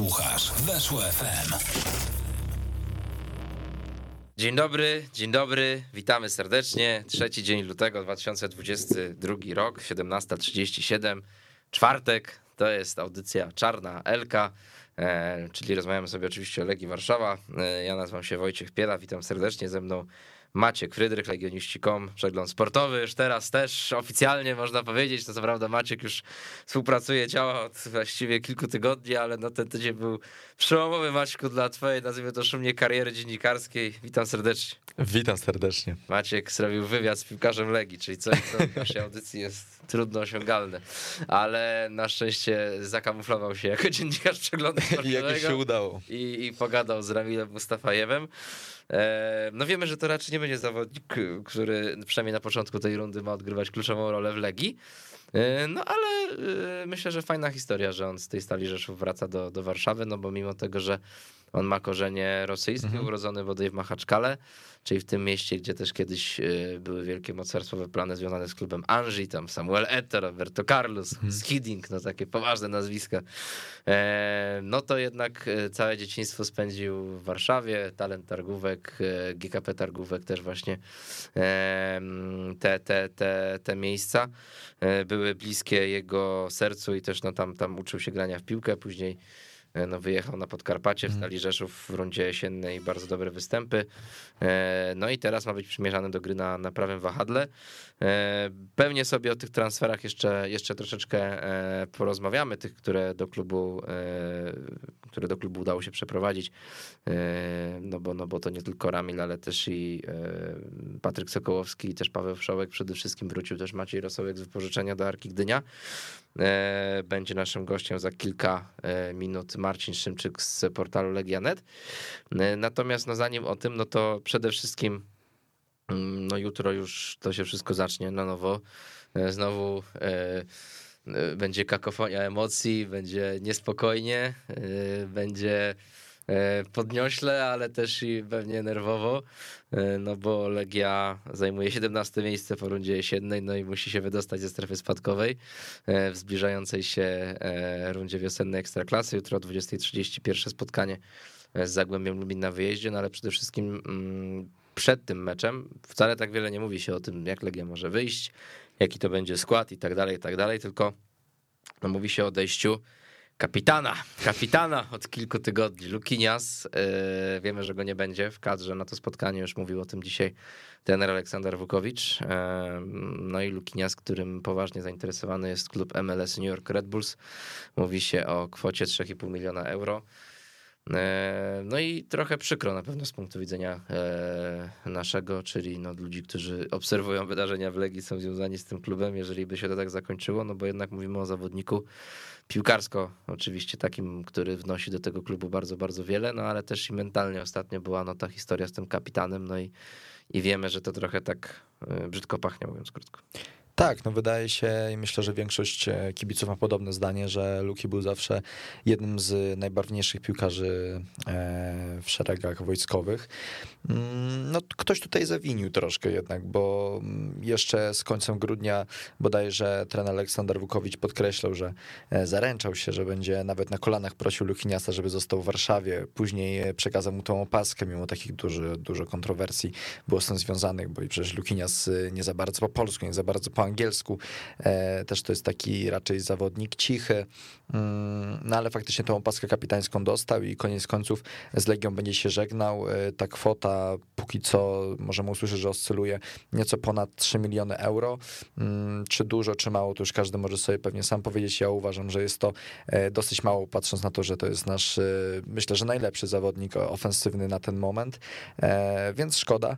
Słuchasz Weszło FM. Dzień dobry, dzień dobry, witamy serdecznie. Trzeci dzień lutego 2022 rok, 17.37, czwartek, to jest audycja Czarna Elka, e, czyli rozmawiamy sobie oczywiście o Legii Warszawa. E, ja nazywam się Wojciech Piela, witam serdecznie ze mną Maciek Frydrych, legioniści.com, przegląd sportowy, już teraz też oficjalnie można powiedzieć, no co prawda Maciek już współpracuje, działa od właściwie kilku tygodni, ale no ten tydzień był przełomowy Maćku dla twojej, nazwijmy to szumnie, kariery dziennikarskiej. Witam serdecznie. Witam serdecznie. Maciek zrobił wywiad z piłkarzem Legii, czyli coś, co w naszej audycji jest trudno osiągalne, ale na szczęście zakamuflował się jako dziennikarz przeglądu sportowego. I jak się udało. I, I pogadał z Ramilem Mustafajewem. No wiemy, że to raczej nie będzie zawodnik, który przynajmniej na początku tej rundy ma odgrywać kluczową rolę w Legii. No ale myślę, że fajna historia, że on z tej Stali Rzeszów wraca do, do Warszawy, no bo mimo tego, że on ma korzenie rosyjskie, mhm. urodzony bodaj w Machaczkale, czyli w tym mieście, gdzie też kiedyś były wielkie mocarstwowe plany związane z klubem Anży, tam Samuel Eto'o, Roberto Carlos, hmm. Skidding, no takie poważne nazwiska. No to jednak całe dzieciństwo spędził w Warszawie, talent targówek, GKP targówek też właśnie te, te, te, te miejsca były bliskie jego sercu i też no tam, tam uczył się grania w piłkę, później E, no, wyjechał na Podkarpacie w mhm. Stali Rzeszów w rundzie jesiennej, bardzo dobre występy. E, no i teraz ma być przymierzany do gry na, na prawym wahadle. E, pewnie sobie o tych transferach jeszcze, jeszcze troszeczkę porozmawiamy, tych, które do klubu, które do klubu udało się przeprowadzić. No bo, no bo to nie tylko Ramil, ale też i Patryk Sokołowski, i też Paweł Wszołek przede wszystkim wrócił też Maciej Rosołek z wypożyczenia do Arki Gdynia. Będzie naszym gościem za kilka minut Marcin Szymczyk z portalu Legia.net. E, natomiast no zanim o tym, no to przede wszystkim mm, no jutro już to się wszystko zacznie na nowo. E, znowu e, będzie kakofonia emocji, będzie niespokojnie, będzie podniośle, ale też i pewnie nerwowo, e, no bo Legia zajmuje 17 miejsce po rundzie jesiennej, no i musi się wydostać ze strefy spadkowej e, w zbliżającej się rundzie wiosennej Ekstraklasy. Jutro o 20.30 pierwsze spotkanie z Zagłębiem Lubin na wyjeździe, no ale przede wszystkim mm, przed tym meczem wcale tak wiele nie mówi się o tym, jak Legia może wyjść, jaki to będzie skład i tak dalej, i tak dalej, tylko no, mówi się o odejściu kapitana, kapitana od kilku tygodni, Lukinias. Yy, wiemy, że go nie będzie w kadrze na to spotkanie, już mówił o tym dzisiaj trener Aleksander Wukowicz. Yy, no i Lukinias, którym poważnie zainteresowany jest klub MLS New York Red Bulls. Mówi się o kwocie 3,5 miliona euro. Yy, no i trochę przykro na pewno z punktu widzenia naszego, czyli no ludzi, którzy obserwują wydarzenia w Legii, są związani z tym klubem, jeżeli by się to tak zakończyło, no bo jednak mówimy o zawodniku, piłkarsko oczywiście takim, który wnosi do tego klubu bardzo, bardzo wiele, no ale też i mentalnie ostatnio była no ta historia z tym kapitanem, no i, i wiemy, że to trochę tak e, brzydko pachnie, mówiąc krótko. Tak, no wydaje się i myślę, że większość e, kibiców ma podobne zdanie, że Luki był zawsze jednym z najbarwniejszych piłkarzy e, w szeregach wojskowych. Mm, no ktoś tutaj zawinił troszkę jednak, bo mm, jeszcze z końcem grudnia bodajże trener Aleksander Wukowicz podkreślał, że e, zaręczał się, że będzie nawet na kolanach prosił Lukiniasa, żeby został w Warszawie. Później przekazał mu tą opaskę, mimo takich dużo, dużo kontrowersji było z tym związanych, bo i przecież Lukinias nie za bardzo po polsku, nie za bardzo po angielsku. E, też to jest taki raczej zawodnik cichy, mm, no ale faktycznie tą opaskę kapitańską dostał i koniec końców z Legią będzie się żegnał. E, ta kwota póki co możemy usłyszeć, że oscyluje nieco ponad 3 miliony euro. Mm, czy dużo, czy mało, to już każdy może sobie pewnie sam powiedzieć. Ja uważam, że jest to e, dosyć mało, patrząc na to, że to jest nasz, myślę, że najlepszy zawodnik ofensywny na ten moment, więc szkoda.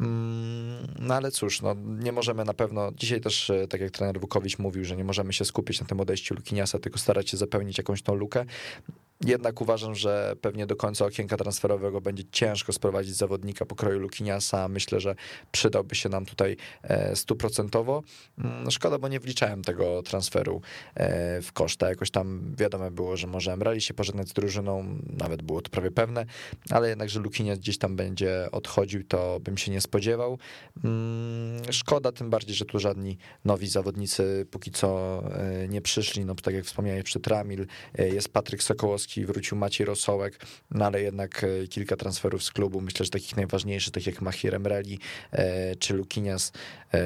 Mm, no ale cóż, no, nie możemy na pewno, dzisiaj też, e, tak jak trener Wukowicz mówił, że nie możemy się skupić na tym odejściu Lukiniasa, tylko starać się zapełnić jakąś tą lukę. Jednak uważam, że pewnie do końca okienka transferowego będzie ciężko sprowadzić zawodnika pokroju Lukiniasa. Myślę, że przydałby się nam tutaj e, stuprocentowo. Mm, szkoda, bo nie wliczałem tego transferu e, w koszta. Jakoś tam wiadomo było, że może Emrali się pożegnać z drużyną, nawet było to prawie pewne, ale jednak, że Lukinias gdzieś tam będzie odchodził, to bym się nie spodziewał. Mm, szkoda, tym bardziej, że tu żadni nowi zawodnicy póki co e, nie przyszli. No tak jak wspomniałeś, przy Tramil jest Patryk Sokołowski, Wrócił Maciej Rosołek, no ale jednak kilka transferów z klubu, myślę, że takich najważniejszych, takich jak Mahir Emreli czy Lukinias.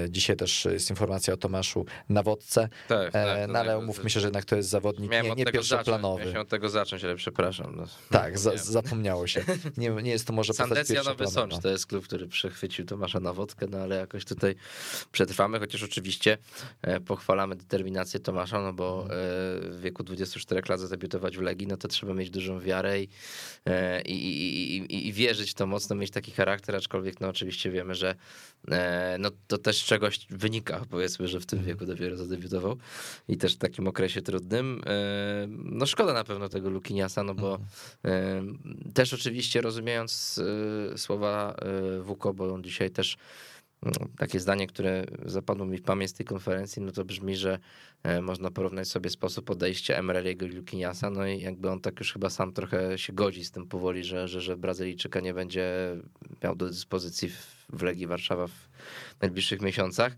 Dzisiaj też jest informacja o Tomaszu Nawodce, tak, tak, no ale umówmy się, że jednak to jest zawodnik nie, nie pierwszoplanowy. Miałem od tego zacząć, ale przepraszam. No. Tak, za, zapomniało się. Nie, nie jest to może Sandecja Nowy Sącz to jest klub, który przechwycił Tomasza Nawodkę, no ale jakoś tutaj przetrwamy, chociaż oczywiście e, pochwalamy determinację Tomasza, no bo mhm. e, w wieku 24 lat zadebiutować w Legii, no to trzeba mieć dużą wiarę i, e, i, i, i, i wierzyć w to mocno, mieć taki charakter, aczkolwiek no oczywiście wiemy, że no to też czegoś wynika, powiedzmy, że w tym mhm. wieku dopiero zadebiutował i też w takim okresie trudnym. No szkoda na pewno tego Lukiniasa, no bo mhm. też oczywiście rozumiejąc słowa Wuko, bo on dzisiaj też takie zdanie, które zapadło mi w pamięć z tej konferencji, no to brzmi, że e, można porównać sobie sposób podejścia Emereliego i Lukiniasa, no i jakby on tak już chyba sam trochę się godzi z tym powoli, że, że, że Brazylijczyka nie będzie miał do dyspozycji w Legii Warszawa w najbliższych miesiącach.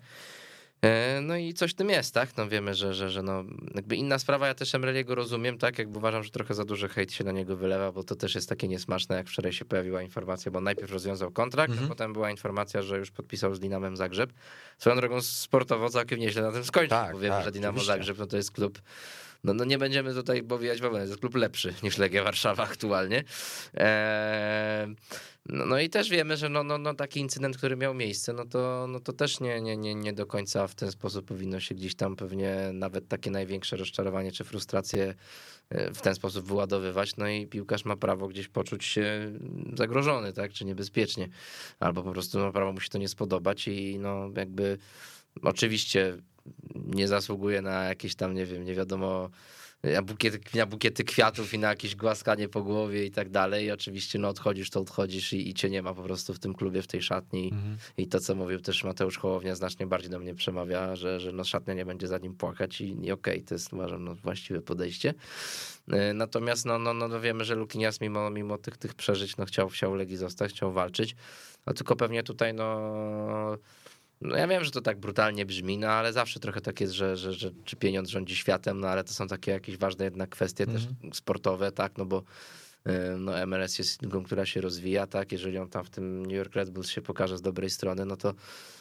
E, no i coś w tym jest, tak? No wiemy, że, że, że no, jakby inna sprawa, ja też Emreliego rozumiem, tak? Jakby uważam, że trochę za duży hejt się na niego wylewa, bo to też jest takie niesmaczne, jak wczoraj się pojawiła informacja, bo najpierw rozwiązał kontrakt, mm -hmm. a potem była informacja, że już podpisał z Dinamem Zagrzeb. Swoją drogą sportowo całkiem nieźle na tym skończył, tak, bo wiemy, tak, że Dinamo oczywiście. Zagrzeb no to jest klub no, no nie będziemy tutaj powijać bawełny, to jest klub lepszy niż Legia Warszawa aktualnie. Eee, no, no, i też wiemy, że no, no, no taki incydent, który miał miejsce, no to, no to też nie, nie, nie, nie do końca w ten sposób powinno się gdzieś tam pewnie nawet takie największe rozczarowanie czy frustrację e, w ten sposób wyładowywać, no i piłkarz ma prawo gdzieś poczuć się zagrożony, tak, czy niebezpiecznie, albo po prostu ma prawo mu się to nie spodobać i no jakby oczywiście nie zasługuje na jakieś tam, nie wiem, nie wiadomo, na bukiety, na bukiety kwiatów i na jakieś głaskanie po głowie i tak dalej. I oczywiście no odchodzisz, to odchodzisz i, i cię nie ma po prostu w tym klubie, w tej szatni. Mhm. I to, co mówił też Mateusz Hołownia, znacznie bardziej do mnie przemawia, że, że no szatnia nie będzie za nim płakać i, i okej, okay, to jest uważam no, właściwe podejście. E, natomiast no, no, no wiemy, że Lukinias mimo, mimo tych, tych przeżyć no, chciał, chciał Legii zostać, chciał walczyć. No tylko pewnie tutaj no no ja wiem, że to tak brutalnie brzmi, no ale zawsze trochę tak jest, że, że, że czy pieniądz rządzi światem, no ale to są takie jakieś ważne jednak kwestie mm też mhm. sportowe, tak, no bo y, no MLS jest ligą, która się rozwija, tak, jeżeli on tam w tym New York Red Bulls się pokaże z dobrej strony, no to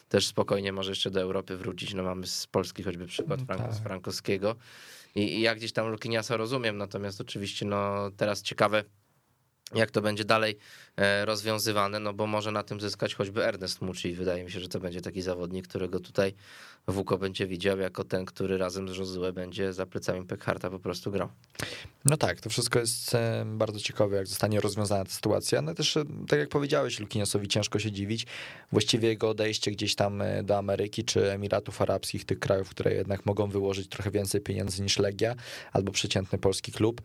też spokojnie może jeszcze do Europy wrócić, no mamy z Polski choćby przykład Franko, tak. Frankowskiego I, i ja gdzieś tam Lukiniasa rozumiem, natomiast oczywiście no teraz ciekawe jak to będzie dalej e, rozwiązywane, no bo może na tym zyskać choćby Ernest Mucci. Wydaje mi się, że to będzie taki zawodnik, którego tutaj Wuko będzie widział jako ten, który razem z Josue będzie za plecami Pekharta po prostu grał. No tak, to wszystko jest e, bardzo ciekawe, jak zostanie rozwiązana ta sytuacja. No też, e, tak jak powiedziałeś, Lukiniasowi ciężko się dziwić. Właściwie jego odejście gdzieś tam do Ameryki czy Emiratów Arabskich, tych krajów, które jednak mogą wyłożyć trochę więcej pieniędzy niż Legia albo przeciętny polski klub,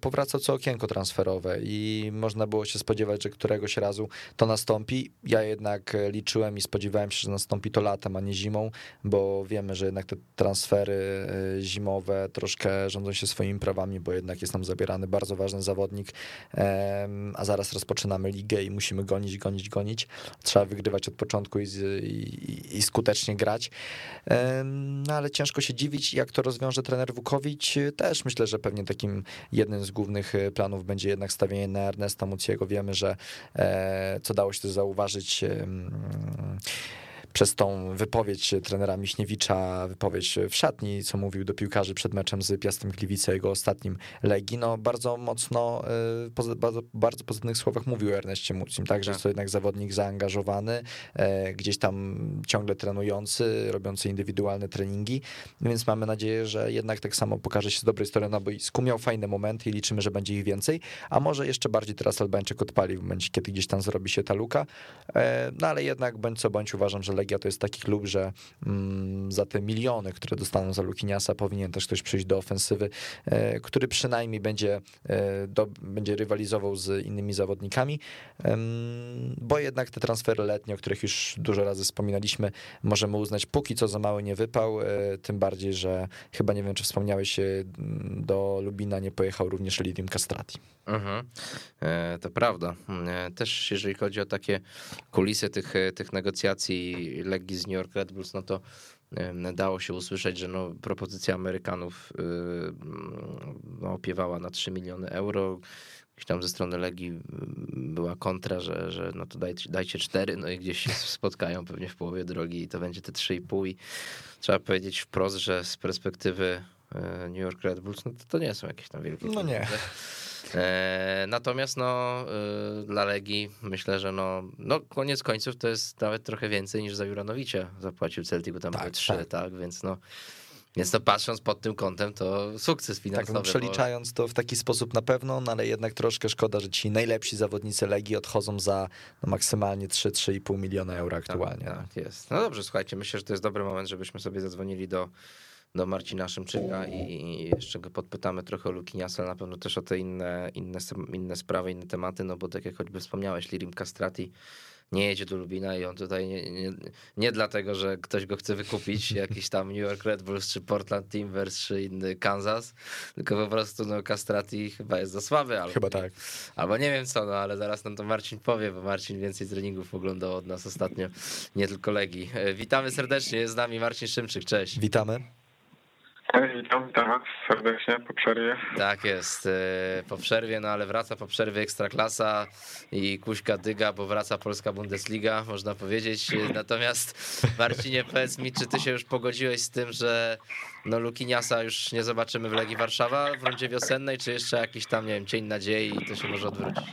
powracał co okienko transferowe i można było się spodziewać, że któregoś razu to nastąpi. Ja jednak liczyłem i spodziewałem się, że nastąpi to latem, a nie zimą, bo wiemy, że jednak te transfery e, zimowe troszkę rządzą się swoimi prawami, bo jednak jest nam zabierany bardzo ważny zawodnik, a zaraz rozpoczynamy ligę i musimy gonić, gonić, gonić. Trzeba wygrywać od początku i, i, i skutecznie grać. No ale ciężko się dziwić, jak to rozwiąże trener Wukowicz. Też myślę, że pewnie takim jednym z głównych e, planów będzie jednak stawienie na Ernesta Muciego. Wiemy, że e, co dało się też zauważyć przez tą wypowiedź trenera Miśniewicza, wypowiedź w szatni, co mówił do piłkarzy przed meczem z Piastem Gliwice, jego ostatnim Legii, no bardzo mocno, y, bardzo, bardzo pozytywnych słowach mówił o Erneście Mucim, tak, że jest to jednak zawodnik zaangażowany, e, gdzieś tam ciągle trenujący, robiący indywidualne treningi, więc mamy nadzieję, że jednak tak samo pokaże się z dobrej strony na boisku, miał fajne momenty i liczymy, że będzie ich więcej, a może jeszcze bardziej teraz Albańczyk odpali w momencie, kiedy gdzieś tam zrobi się ta luka, e, no ale jednak bądź co bądź uważam, że Legia to jest taki klub, że mm, za te miliony, które dostaną za Lukiniasa, powinien też ktoś przyjść do ofensywy, e, który przynajmniej będzie, e, do, będzie rywalizował z innymi zawodnikami, bo jednak te transfery letnie, o których już dużo razy wspominaliśmy, możemy uznać póki co za mały nie wypał, e, tym bardziej, że chyba nie wiem, czy wspomniałeś, do Lubina nie pojechał również Lidim Castrati. Mhm. to prawda. Też jeżeli chodzi o takie kulisy tych, tych negocjacji Legii z New York Red Bulls, no to dało się usłyszeć, że no, propozycja Amerykanów no, opiewała na 3 miliony euro. Gdzieś tam ze strony Legii była kontra, że, że no to dajcie, dajcie 4, no i gdzieś się spotkają pewnie w połowie drogi i to będzie te 3,5 i trzeba powiedzieć wprost, że z perspektywy New York Red Bulls, no to, to nie są jakieś tam wielkie No nie. Natomiast no, y, dla Legii myślę, że no, no koniec końców to jest nawet trochę więcej niż za Juranowicza zapłacił Celtic, bo tam tak, były trzy, tak. tak. więc no więc to patrząc pod tym kątem, to sukces finansowy. Tak, no, przeliczając bo... to w taki sposób na pewno, no ale jednak troszkę szkoda, że ci najlepsi zawodnicy Legii odchodzą za no, maksymalnie 3-3,5 miliona euro tak, aktualnie. Tak, tak, jest. No dobrze, słuchajcie, myślę, że to jest dobry moment, żebyśmy sobie zadzwonili do do Marcina Szymczyka i jeszcze go podpytamy trochę o Lukiniasa, ale na pewno też o te inne, inne, inne sprawy, inne tematy, no bo tak jak choćby wspomniałeś, Lirim Castrati nie jedzie do Lubina i on tutaj nie, nie, nie dlatego, że ktoś go chce wykupić, jakiś tam New York Red Bulls, czy Portland Timbers, czy inny Kansas, tylko po prostu no Castrati chyba jest za słaby. Albo, chyba tak. Albo nie wiem co, no ale zaraz nam to Marcin powie, bo Marcin więcej treningów oglądał od nas ostatnio, nie tylko Legii. E, witamy serdecznie, jest z nami Marcin Szymczyk, cześć. Witamy. Witam, witam was serdecznie po przerwie. Tak jest, e, po przerwie, no ale wraca po przerwie Ekstraklasa i Kuśka dyga, bo wraca Polska Bundesliga, można powiedzieć. Natomiast Marcinie, powiedz mi, czy ty się już pogodziłeś z tym, że no Lukiniasa już nie zobaczymy w Legii Warszawa w rundzie wiosennej, czy jeszcze jakiś tam, nie wiem, cień nadziei i to się może odwrócić?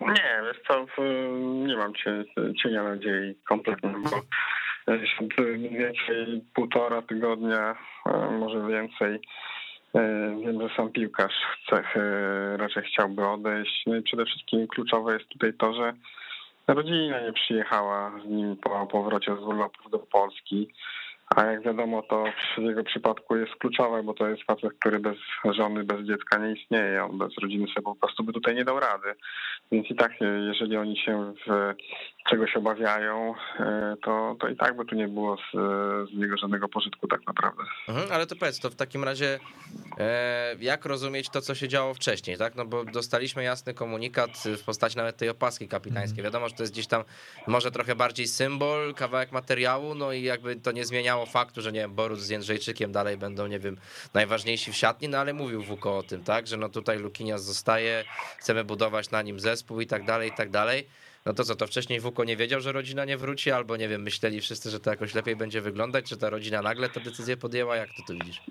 Nie, wiesz co, nie mam cienia nadziei kompletnie, bo mniej więcej półtora tygodnia, może więcej. E, wiem, że sam piłkarz chce, e, raczej chciałby odejść. No i przede wszystkim kluczowe jest tutaj to, że rodzina nie przyjechała z nim po powrocie z urlopów do Polski. A jak wiadomo, to w jego przypadku jest kluczowe, bo to jest facet, który bez żony, bez dziecka nie istnieje. On bez rodziny sobie po prostu by tutaj nie dał rady. Więc i tak, jeżeli oni się w czegoś obawiają, e, to, to i tak by tu nie było z, z niego żadnego pożytku tak naprawdę. Mhm, ale to powiedz, to w takim razie e, jak rozumieć to, co się działo wcześniej, tak? No bo dostaliśmy jasny komunikat w postaci nawet tej opaski kapitańskiej. Mhm. Wiadomo, że to jest gdzieś tam może trochę bardziej symbol, kawałek materiału, no i jakby to nie zmieniało faktu, że nie wiem, Borus z Jędrzejczykiem dalej będą, nie wiem, najważniejsi w siatni, no ale mówił Wuko o tym, tak? Że no tutaj Lukinias zostaje, chcemy budować na nim zespół i tak dalej, i tak dalej no to co, to wcześniej Wuko nie wiedział, że rodzina nie wróci, albo nie wiem, myśleli wszyscy, że to jakoś lepiej będzie wyglądać, czy ta rodzina nagle tę decyzję podjęła, jak ty to widzisz?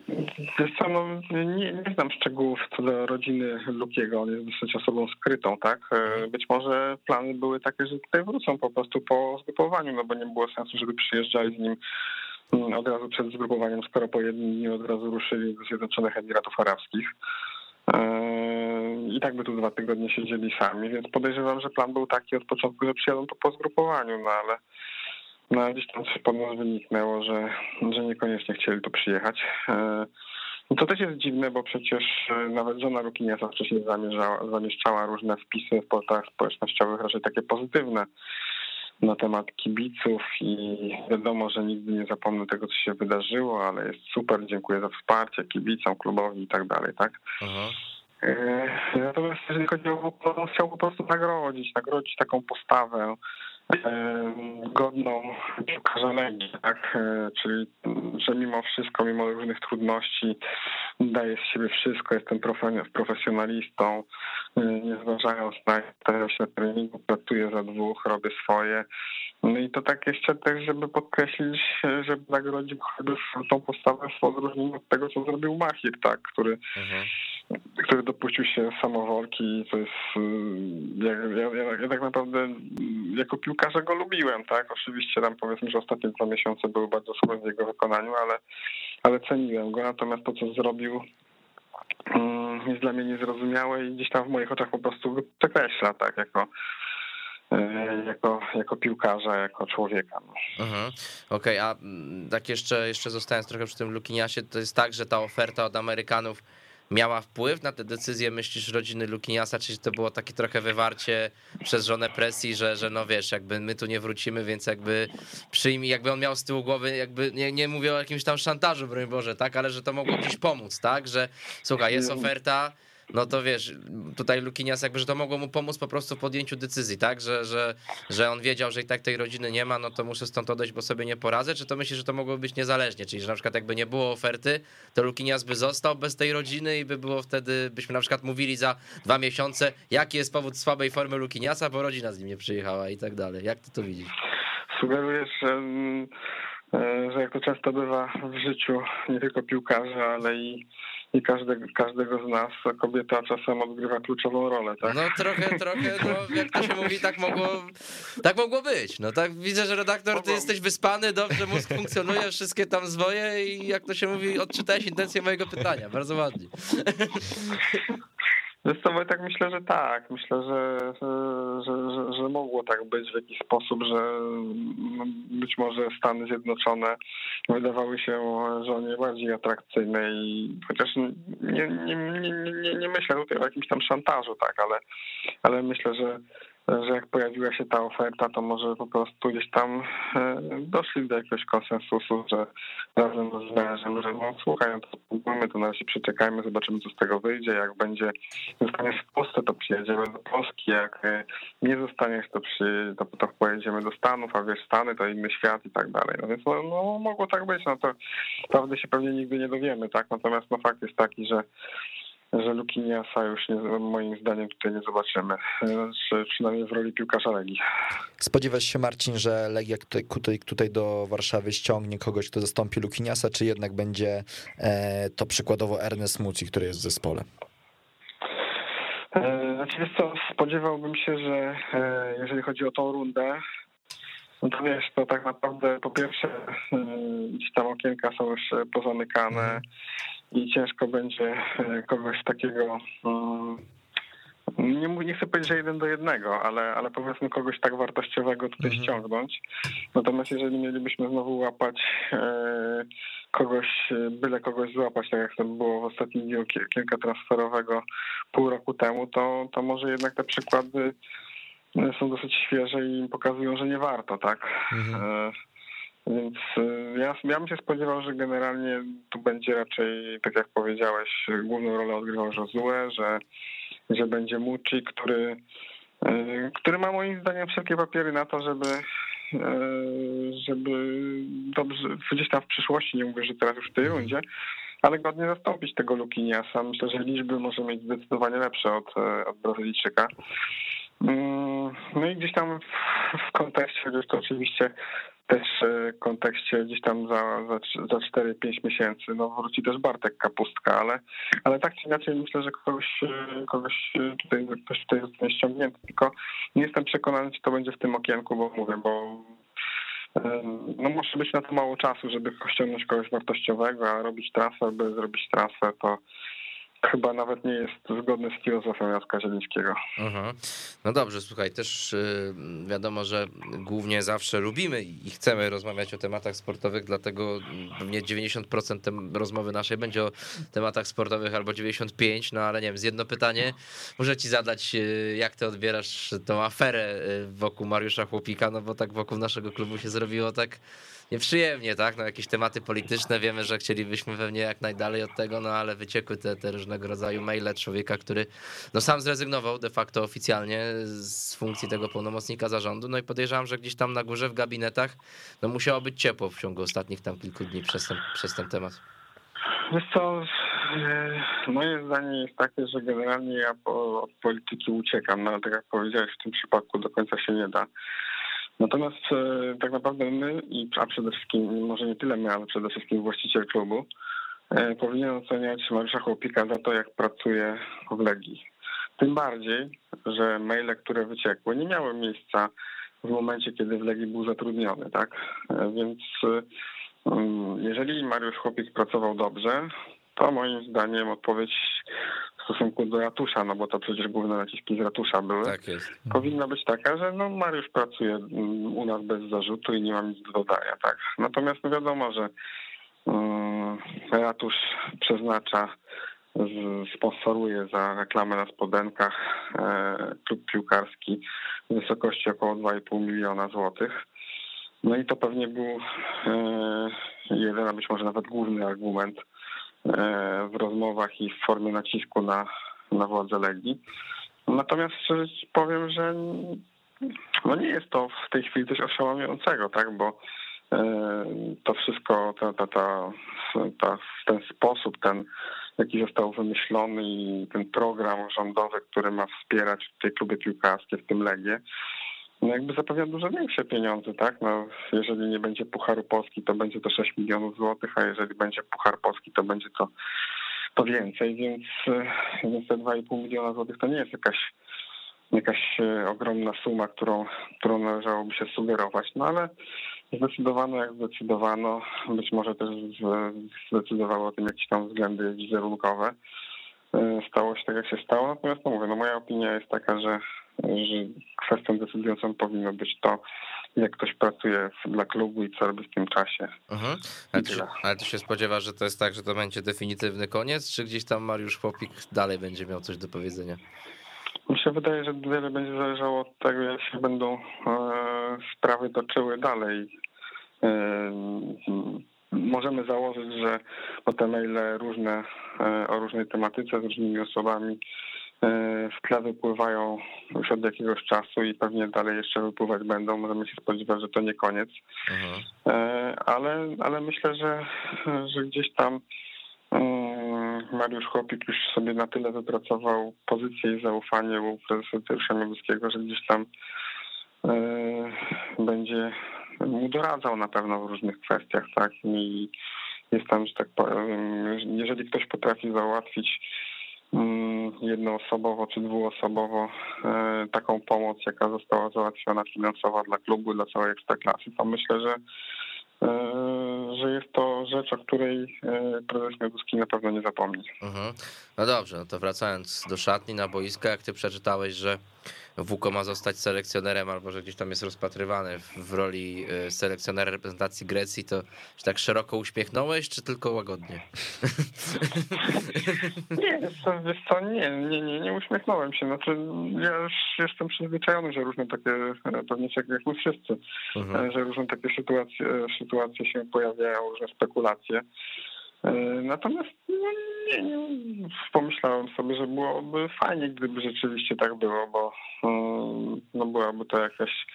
Wiesz co, no, nie, nie znam szczegółów co do rodziny Lukiego, on jest dosyć osobą skrytą, tak? E, mhm. Być może plany były takie, że tutaj wrócą po prostu po zgrupowaniu, no bo nie było sensu, żeby przyjeżdżali z nim mm, od razu przed zgrupowaniem, skoro po jednym dniu od razu ruszyli do Zjednoczonych Emiratów Arabskich. Eee, I tak by tu dwa tygodnie siedzieli sami, więc podejrzewam, że plan był taki od początku, że przyjadą to po zgrupowaniu, no ale no, gdzieś tam się pod nas wyniknęło, że, że niekoniecznie chcieli tu przyjechać. Eee, to też jest dziwne, bo przecież e, nawet żona Rukiniasa wcześniej zamieszczała różne wpisy w portalach społecznościowych, raczej takie pozytywne na temat kibiców i wiadomo, że nigdy nie zapomnę tego, co się wydarzyło, ale jest super, dziękuję za wsparcie kibicom, klubowi i tak dalej, tak? Aha. E, natomiast jeżeli chodzi o on chciał po prostu nagrodzić, nagrodzić taką postawę godną piłkarza Legii, tak? E, czyli, że mimo wszystko, mimo różnych trudności daje z siebie wszystko, jestem profesjonalistą, nie zważając na się na treningu, pracuję za dwóch, robię swoje. No i to tak jeszcze też, żeby podkreślić, żeby nagrodzić tą postawę w odróżnieniu od tego, co zrobił Machir, tak, który, mhm. który dopuścił się samowolki to jest, ja, ja, ja, ja tak naprawdę jako piłkarza go lubiłem, tak, oczywiście tam powiedzmy, że ostatnie dwa miesiące były bardzo słabe w jego wykonaniu, ale, ale ceniłem go, natomiast to, co zrobił mm, jest dla mnie niezrozumiałe i gdzieś tam w moich oczach po prostu przekreśla, tak, jako jako, jako piłkarza, jako człowieka. No. Mhm. Okej, okay, a mm, tak jeszcze, jeszcze zostając trochę przy tym Lukiniasie, to jest tak, że ta oferta od Amerykanów miała wpływ na te decyzje, myślisz, rodziny Lukiniasa, czy to było takie trochę wywarcie przez żonę presji, że, że no wiesz, jakby my tu nie wrócimy, więc jakby przyjmij, jakby on miał z tyłu głowy, jakby nie, nie mówię o jakimś tam szantażu, broń Boże, tak, ale że to mogło gdzieś pomóc, tak, że słuchaj, jest oferta, no to wiesz, tutaj Lukinias jakby, że to mogło mu pomóc po prostu w podjęciu decyzji, tak, że, że, że on wiedział, że i tak tej rodziny nie ma, no to muszę stąd odejść, bo sobie nie poradzę, czy to myślisz, że to mogło być niezależnie, czyli że na przykład jakby nie było oferty, to Lukinias by został bez tej rodziny i by było wtedy, byśmy na przykład mówili za dwa miesiące, jaki jest powód słabej formy Lukiniasa, bo rodzina z nim nie przyjechała i tak dalej. Jak ty to widzisz? Sugerujesz, że, mm, e, jak to często bywa w życiu nie tylko piłkarza, ale i, i każdego, każdego z nas, kobieta czasem odgrywa kluczową rolę, tak? No trochę, trochę, no jak to się mówi, tak mogło, tak mogło być. No tak widzę, że redaktor, ty jesteś wyspany, dobrze mózg funkcjonuje, wszystkie tam zwoje i jak to się mówi, odczytałeś intencję mojego pytania. Bardzo ładnie. Co, tak myślę, że tak. Myślę, że, że, że, że, mogło tak być w jakiś sposób, że no, być może Stany Zjednoczone wydawały się żonie bardziej atrakcyjne i chociaż nie, nie, nie, nie, nie myślę tutaj o jakimś tam szantażu, tak, ale, ale myślę, że że jak pojawiła się ta oferta, to może po prostu gdzieś tam e, doszli do jakiegoś konsensusu, że razem z mężem, że no słuchaj, no to spróbujmy, to na razie przeczekajmy, zobaczymy co z tego wyjdzie, jak będzie, zostaniesz w Polsce, to przyjedziemy do Polski, jak e, nie zostaniesz, to, to, to pojedziemy do Stanów, a wiesz, Stany to inny świat i tak dalej. No więc no, no mogło tak być, no to prawdy się pewnie nigdy nie dowiemy, tak, natomiast no fakt jest taki, że że Lukiniasa już nie, moim zdaniem tutaj nie zobaczymy, czy przynajmniej w roli piłkarza Legii. Spodziewasz się Marcin, że Legia tutaj, tutaj, do Warszawy ściągnie kogoś, kto zastąpi Lukiniasa, czy jednak będzie e, to przykładowo Ernest Muci, który jest w zespole? E, znaczy wiesz co, spodziewałbym się, że e, jeżeli chodzi o tą rundę, no to wiesz, to tak naprawdę po pierwsze gdzieś tam okienka są już pozamykane, mhm i ciężko będzie e, kogoś takiego nie, nie chcę powiedzieć, że jeden do jednego, ale, ale powiedzmy kogoś tak wartościowego tutaj mhm. ściągnąć. Natomiast jeżeli mielibyśmy znowu łapać e, kogoś, byle kogoś złapać, tak jak to było w ostatnim dniu kilka transferowego pół roku temu, to, to może jednak te przykłady są dosyć świeże i pokazują, że nie warto, tak? Mhm. E, więc y, ja, ja bym się spodziewał, że generalnie tu będzie raczej, tak jak powiedziałeś, główną rolę odgrywał Josue, że, że będzie Muci, który, y, który ma moim zdaniem wszelkie papiery na to, żeby żeby dobrze, gdzieś tam w przyszłości, nie mówię, że teraz już w tej mhm. rundzie, ale godnie zastąpić tego Lukiniasa. Myślę, że liczby może mieć zdecydowanie lepsze od, od Brazylijczyka. Mm, no i gdzieś tam w kontekście, chociaż to oczywiście też w kontekście gdzieś tam za, za, za 4-5 miesięcy, no wróci też Bartek Kapustka, ale, ale tak czy inaczej myślę, że kogoś, kogoś tutaj, ktoś tutaj zostanie ściągnięty, tylko nie jestem przekonany, czy to będzie w tym okienku, bo mówię, bo no musi być na to mało czasu, żeby ściągnąć kogoś wartościowego, a robić transfer, by zrobić transfer, to chyba nawet nie jest zgodny z filozofią Jacka Zielińskiego. No dobrze, słuchaj, też y, wiadomo, że głównie zawsze lubimy i chcemy rozmawiać o tematach sportowych, dlatego pewnie 90% rozmowy naszej będzie o tematach sportowych albo 95%, no ale nie wiem, z jedno pytanie muszę ci zadać, y, jak ty odbierasz tą aferę y, wokół Mariusza Chłopika, no bo tak wokół naszego klubu się zrobiło tak nieprzyjemnie, tak? No jakieś tematy polityczne, wiemy, że chcielibyśmy pewnie jak najdalej od tego, no ale wyciekły te, te różnego rodzaju maile człowieka, który no sam zrezygnował de facto oficjalnie z funkcji tego pełnomocnika zarządu, no i podejrzewam, że gdzieś tam na górze w gabinetach no musiało być ciepło w ciągu ostatnich tam kilku dni przez ten, przez ten temat. Wiesz co, e, moje zdanie jest takie, że generalnie ja po, od polityki uciekam, no tak jak powiedziałeś, w tym przypadku do końca się nie da. Natomiast e, tak naprawdę my, a przede wszystkim, może nie tyle my, ale przede wszystkim właściciel klubu, powinien oceniać Mariusza Chłopika za to, jak pracuje w Legii. Tym bardziej, że maile, które wyciekły, nie miały miejsca w momencie, kiedy w Legii był zatrudniony, tak? E, więc mm, jeżeli Mariusz Chłopik pracował dobrze, to moim zdaniem odpowiedź w stosunku do ratusza, no bo to przecież główne naciski z ratusza były, tak powinna być taka, że no Mariusz pracuje u nas bez zarzutu i nie ma nic do dodania, tak. Natomiast no wiadomo, że um, ratusz przeznacza sponsoruje za reklamę na spodenkach e, klub piłkarski w wysokości około 2,5 miliona złotych. No i to pewnie był e, jeden, a być może nawet główny argument E, w rozmowach i w formie nacisku na, na władzę Legii. Natomiast powiem, że no nie jest to w tej chwili coś oszałamiającego, tak, bo to wszystko, ta, ta, ta, ta, ten sposób, ten jaki został wymyślony i ten program rządowy, który ma wspierać te kluby piłkarskie, w tym Legię, no jakby zapewnia dużo większe pieniądze, tak? No, jeżeli nie będzie Pucharu Polski, to będzie to 6 milionów złotych, a jeżeli będzie Puchar Polski, to będzie to, to więcej, więc, e, więc te 2,5 miliona złotych to nie jest jakaś jakaś e, ogromna suma, którą, którą należałoby się sugerować. No ale zdecydowano jak zdecydowano. Być może też zdecydowało o tym jakieś tam względy wizerunkowe. E, stało się tak, jak się stało. Natomiast no mówię, no moja opinia jest taka, że, że kwestią decydującą powinno być to, jak ktoś pracuje dla klubu i co robi w tym czasie. Mhm. Ale, ty się, ale ty się spodziewasz, że to jest tak, że to będzie definitywny koniec, czy gdzieś tam Mariusz Chłopik dalej będzie miał coś do powiedzenia? Mi się wydaje, że wiele będzie zależało od tego, jak się będą e, sprawy toczyły dalej. E, możemy założyć, że te maile różne e, o różnej tematyce z różnymi osobami w tle wypływają już od jakiegoś czasu i pewnie dalej jeszcze wypływać będą. Możemy się spodziewać, że to nie koniec. Mhm. Ale, ale myślę, że, że gdzieś tam Mariusz Chłopik już sobie na tyle wypracował pozycję i zaufanie u prezesa Tyrsza Mioduskiego, że gdzieś tam e, będzie mu doradzał na pewno w różnych kwestiach, tak? I jest tam, że tak powiem, jeżeli ktoś potrafi załatwić mm, jednoosobowo czy dwuosobowo e, taką pomoc, jaka została załatwiona finansowa dla klubu, dla całej ekstraklasy, to myślę, że że jest to rzecz, o której e, prezes Mioduski na pewno nie zapomni. Mhm. No dobrze, no to wracając do szatni na boiska, jak ty przeczytałeś, że Wuko ma zostać selekcjonerem, albo że gdzieś tam jest rozpatrywany w roli e, selekcjonera reprezentacji Grecji, to czy tak szeroko uśmiechnąłeś, czy tylko łagodnie? Nie, wiesz co, nie, nie, nie, nie uśmiechnąłem się. Znaczy, ja już jestem przyzwyczajony, że różne takie, pewnie jak, jak my wszyscy, mhm. że różne takie sytuacje, sytuacje się pojawiają, różne spekulacje. E, natomiast no, nie, nie, pomyślałem sobie, że byłoby fajnie, gdyby rzeczywiście tak było, bo e, no, byłaby to jakaś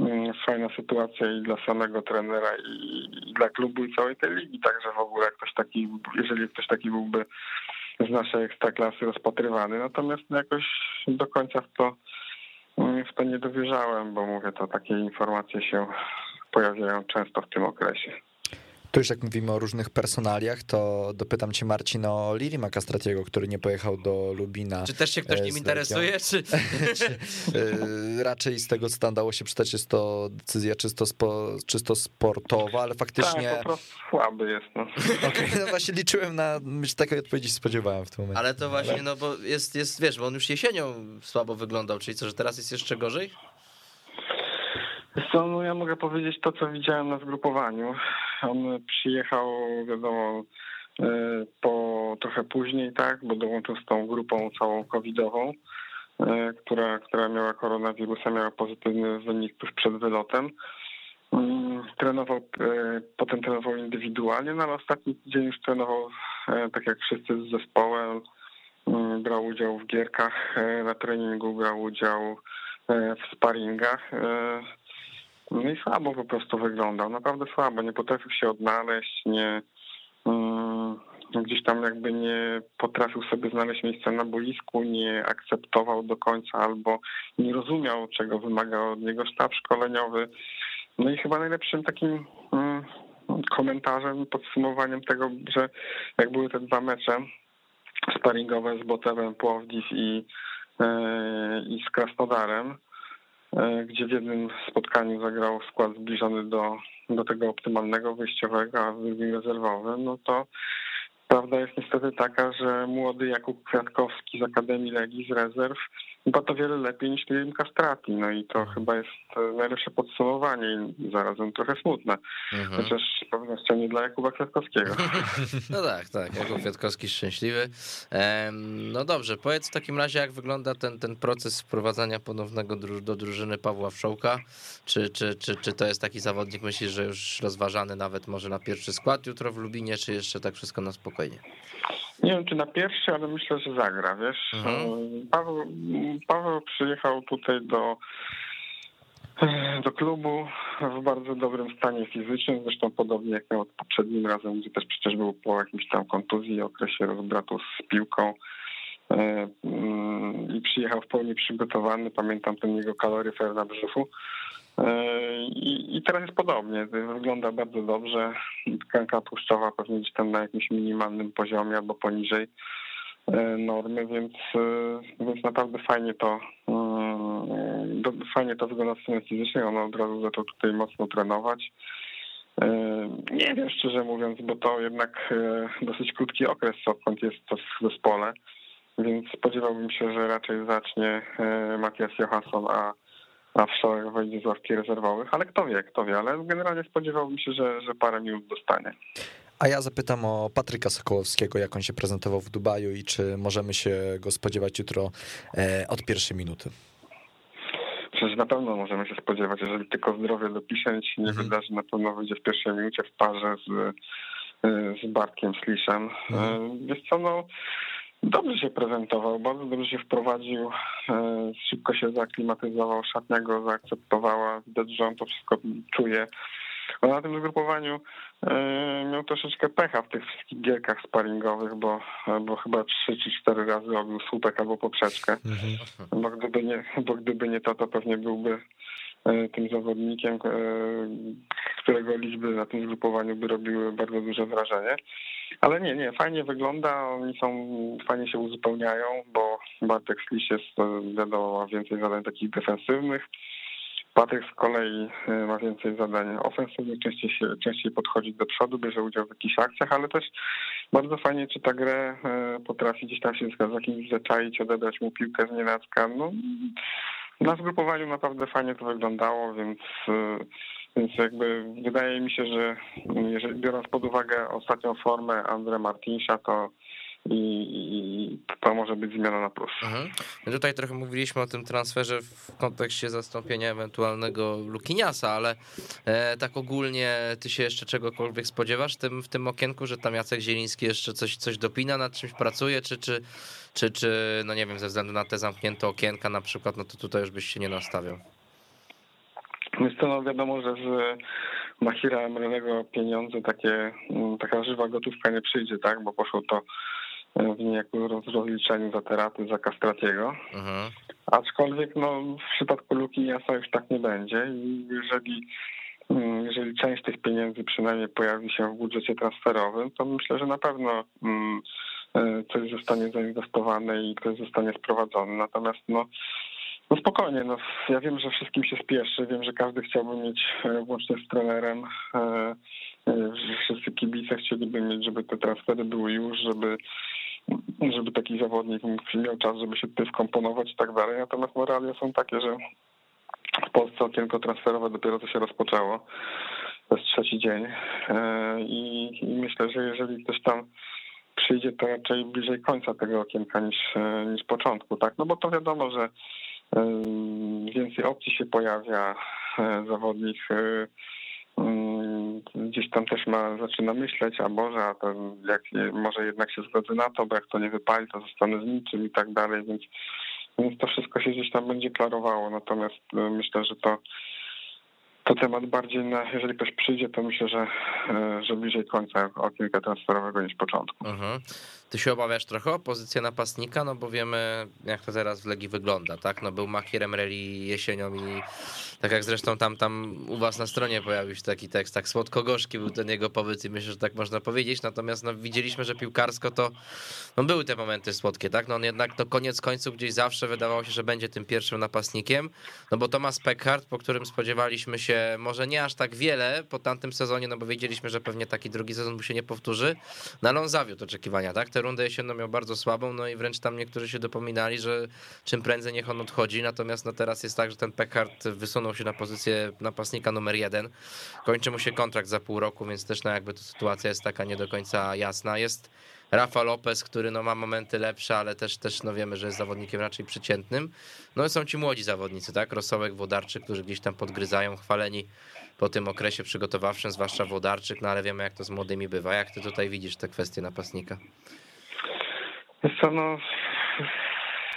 mm, fajna sytuacja i dla samego trenera i, dla klubu i całej tej ligi, także w ogóle ktoś taki, jeżeli ktoś taki byłby z naszej ekstraklasy rozpatrywany, natomiast jakoś do końca w to, w to nie dowierzałem, bo mówię, to takie informacje się pojawiają często w tym okresie. To już jak mówimy o różnych personaliach, to dopytam cię Marcin o Lili Makastratiego, który nie pojechał do Lubina. Czy też się ktoś e, nim interesuje? Czy... czy, e, raczej z tego, co tam dało się przeczytać, jest to decyzja czysto, spo, czysto sportowa, ale faktycznie... Tak, po prostu słaby jest. No. Okay, no właśnie liczyłem na, myślę, takiej odpowiedzi spodziewałem w tym momencie. Ale to właśnie, no bo jest, jest, wiesz, bo on już jesienią słabo wyglądał, czyli co, że teraz jest jeszcze gorzej? Co, no ja mogę powiedzieć to, co widziałem na zgrupowaniu. On przyjechał, wiadomo, e, po trochę później, tak, bo dołączył z tą grupą całą covidową, e, która, która miała koronawirusa, miała pozytywny wynik tuż przed wylotem. Mm, trenował, e, potem trenował indywidualnie, no ale ostatni dzień już trenował tak jak wszyscy z zespołem. Mm, brał udział w gierkach na treningu, brał udział w sparingach. No i słabo po prostu wyglądał, naprawdę słabo, nie potrafił się odnaleźć, nie um, gdzieś tam jakby nie potrafił sobie znaleźć miejsca na boisku, nie akceptował do końca albo nie rozumiał, czego wymagał od niego sztab szkoleniowy. No i chyba najlepszym takim um, komentarzem, podsumowaniem tego, że jak były te dwa mecze sparingowe z Botewem Płowdziw i, e, i z Krasnodarem, gdzie w jednym spotkaniu zagrał skład zbliżony do, do tego optymalnego wyjściowego, a w drugim rezerwowym, no to prawda jest niestety taka, że młody Jakub Kwiatkowski z Akademii Legii z rezerw chyba to wiele lepiej niż Liam Castrati. No i to chyba jest najlepsze podsumowanie i zarazem trochę smutne. Mhm. Chociaż z pewnością nie dla Jakuba Kwiatkowskiego. No tak, tak. Jakub Kwiatkowski szczęśliwy. No dobrze, powiedz w takim razie, jak wygląda ten, ten proces wprowadzania ponownego do drużyny Pawła Wszołka? Czy, czy, czy, czy to jest taki zawodnik, myślisz, że już rozważany nawet może na pierwszy skład jutro w Lubinie, czy jeszcze tak wszystko na spokojnie? spokojnie. Nie wiem, czy na pierwszy, ale myślę, że zagra, wiesz. Mhm. Paweł, Paweł przyjechał tutaj do, do klubu w bardzo dobrym stanie fizycznym, zresztą podobnie jak miał poprzednim razem, gdzie też przecież był po jakimś tam kontuzji, okresie rozbratu z piłką e, mm, i przyjechał w pełni przygotowany. Pamiętam ten jego kaloryfer na brzuchu. E, I, I teraz jest podobnie. Wygląda bardzo dobrze. Tkanka tłuszczowa pewnie gdzieś tam na jakimś minimalnym poziomie albo poniżej normy, więc, e, więc naprawdę fajnie to mm, fajnie to wygląda w strony fizycznej. On od razu zaczął tutaj mocno trenować. E, Nie wiem szczerze mówiąc, bo to jednak e, dosyć krótki okres, odkąd jest to w zespole, więc spodziewałbym się, że raczej zacznie e, Matias Johansson, a a w szałach wejdzie z ławki rezerwowych, ale kto wie, kto wie, ale generalnie spodziewałbym się, że, że parę minut dostanie. A ja zapytam o Patryka Sokołowskiego, jak on się prezentował w Dubaju i czy możemy się go spodziewać jutro e, od pierwszej minuty. Przecież na pewno możemy się spodziewać, jeżeli tylko zdrowie dopisze, nic się nie Mhm. wydarzy, na pewno wyjdzie w pierwszej minucie w parze z, z Bartkiem Sliszem. Mhm. Wiesz co, no dobrze się prezentował, bardzo dobrze się wprowadził, e, szybko się zaaklimatyzował, szatnia go zaakceptowała, widać, że on to wszystko czuje. A na tym zgrupowaniu e, miał troszeczkę pecha w tych wszystkich gierkach sparingowych, bo, bo chyba trzy czy cztery razy obił słupek albo poprzeczkę bo gdyby nie, bo gdyby nie to, to pewnie byłby e, tym zawodnikiem, e, którego liczby na tym zgrupowaniu by robiły bardzo duże wrażenie. Ale nie, nie, fajnie wygląda, oni są, fajnie się uzupełniają, bo Bartek Sliś jest, e, wiadomo, ma więcej zadań takich defensywnych. Patryk z kolei e, ma więcej zadań ofensywnych, częściej, częściej podchodzi do przodu, bierze udział w jakichś akcjach, ale też bardzo fajnie czyta grę, e, potrafi gdzieś tam się z kimś zaczaić, odebrać mu piłkę z nienacka. No, na zgrupowaniu naprawdę fajnie to wyglądało, więc, e, więc jakby wydaje mi się, że jeżeli, biorąc pod uwagę ostatnią formę Andre Martinsia, to i, to może być zmiana na plus. Mhm. Tutaj trochę mówiliśmy o tym transferze w kontekście zastąpienia ewentualnego Lukiniasa, ale e, tak ogólnie ty się jeszcze czegokolwiek spodziewasz w tym, w tym okienku, że tam Jacek Zieliński jeszcze coś, coś dopina, nad czymś pracuje, czy, czy, czy, czy, no nie wiem, ze względu na te zamknięte okienka na przykład, no to tutaj już byś się nie nastawiał. Jest to no wiadomo, że z Mahira Emrenego pieniądze takie, mm, taka żywa gotówka nie przyjdzie, tak? Bo poszło to w niejako roz- rozliczeniu za teraty, za Kastratiego. Mhm. Aczkolwiek no, w przypadku Luki Jasa już tak nie będzie i jeżeli, mm, jeżeli część tych pieniędzy przynajmniej pojawi się w budżecie transferowym, to myślę, że na pewno mm, e, coś zostanie zainwestowane i ktoś zostanie sprowadzony. Natomiast no, no spokojnie, no, ja wiem, że wszystkim się spieszy, wiem, że każdy chciałby mieć e, włącznie z trenerem, e, wszyscy kibice chcieliby mieć, żeby te transfery były już, żeby żeby taki zawodnik miał czas, żeby się tutaj wkomponować i tak dalej. Natomiast no, realia są takie, że w Polsce okienko transferowe dopiero to się rozpoczęło. To jest trzeci dzień E, i, i myślę, że jeżeli ktoś tam przyjdzie, to raczej bliżej końca tego okienka niż, e, niż początku, tak? No bo to wiadomo, że e, więcej opcji się pojawia, e, zawodnik e, gdzieś tam też ma, zaczyna myśleć, a Boże, a to jak może jednak się zgodzę na to, bo jak to nie wypali, to zostanę z niczym i tak dalej, więc, więc to wszystko się gdzieś tam będzie klarowało. Natomiast e, myślę, że to to temat bardziej na, jeżeli ktoś przyjdzie, to myślę, że, e, że bliżej końca okienka transferowego niż początku. Mhm. Ty się obawiasz trochę o pozycję napastnika, no bo wiemy, jak to teraz w Legii wygląda, tak? No był Makierem Reli jesienią i tak jak zresztą tam, tam u was na stronie pojawił się taki tekst, tak słodko-gorzki był ten jego pobyt i myślę, że tak można powiedzieć, natomiast no widzieliśmy, że piłkarsko to, no były te momenty słodkie, tak? No on jednak no koniec końców gdzieś zawsze wydawało się, że będzie tym pierwszym napastnikiem, no bo Tomasz Peckhardt, po którym spodziewaliśmy się może nie aż tak wiele po tamtym sezonie, no bo wiedzieliśmy, że pewnie taki drugi sezon mu się nie powtórzy, no ale on zawiódł oczekiwania, tak? Tę rundę jesienną miał bardzo słabą, no i wręcz tam niektórzy się dopominali, że czym prędzej niech on odchodzi, natomiast no teraz jest tak, że ten Peckhardt wysunął się na pozycję napastnika numer jeden, kończy mu się kontrakt za pół roku, więc też no jakby to sytuacja jest taka nie do końca jasna. Jest Rafa Lopez, który no ma momenty lepsze, ale też, też no wiemy, że jest zawodnikiem raczej przeciętnym. No są ci młodzi zawodnicy, tak? Rosołek, Wodarczyk, którzy gdzieś tam podgryzają, chwaleni po tym okresie przygotowawczym, zwłaszcza Wodarczyk, no ale wiemy jak to z młodymi bywa. Jak ty tutaj widzisz te kwestie napastnika? Co, no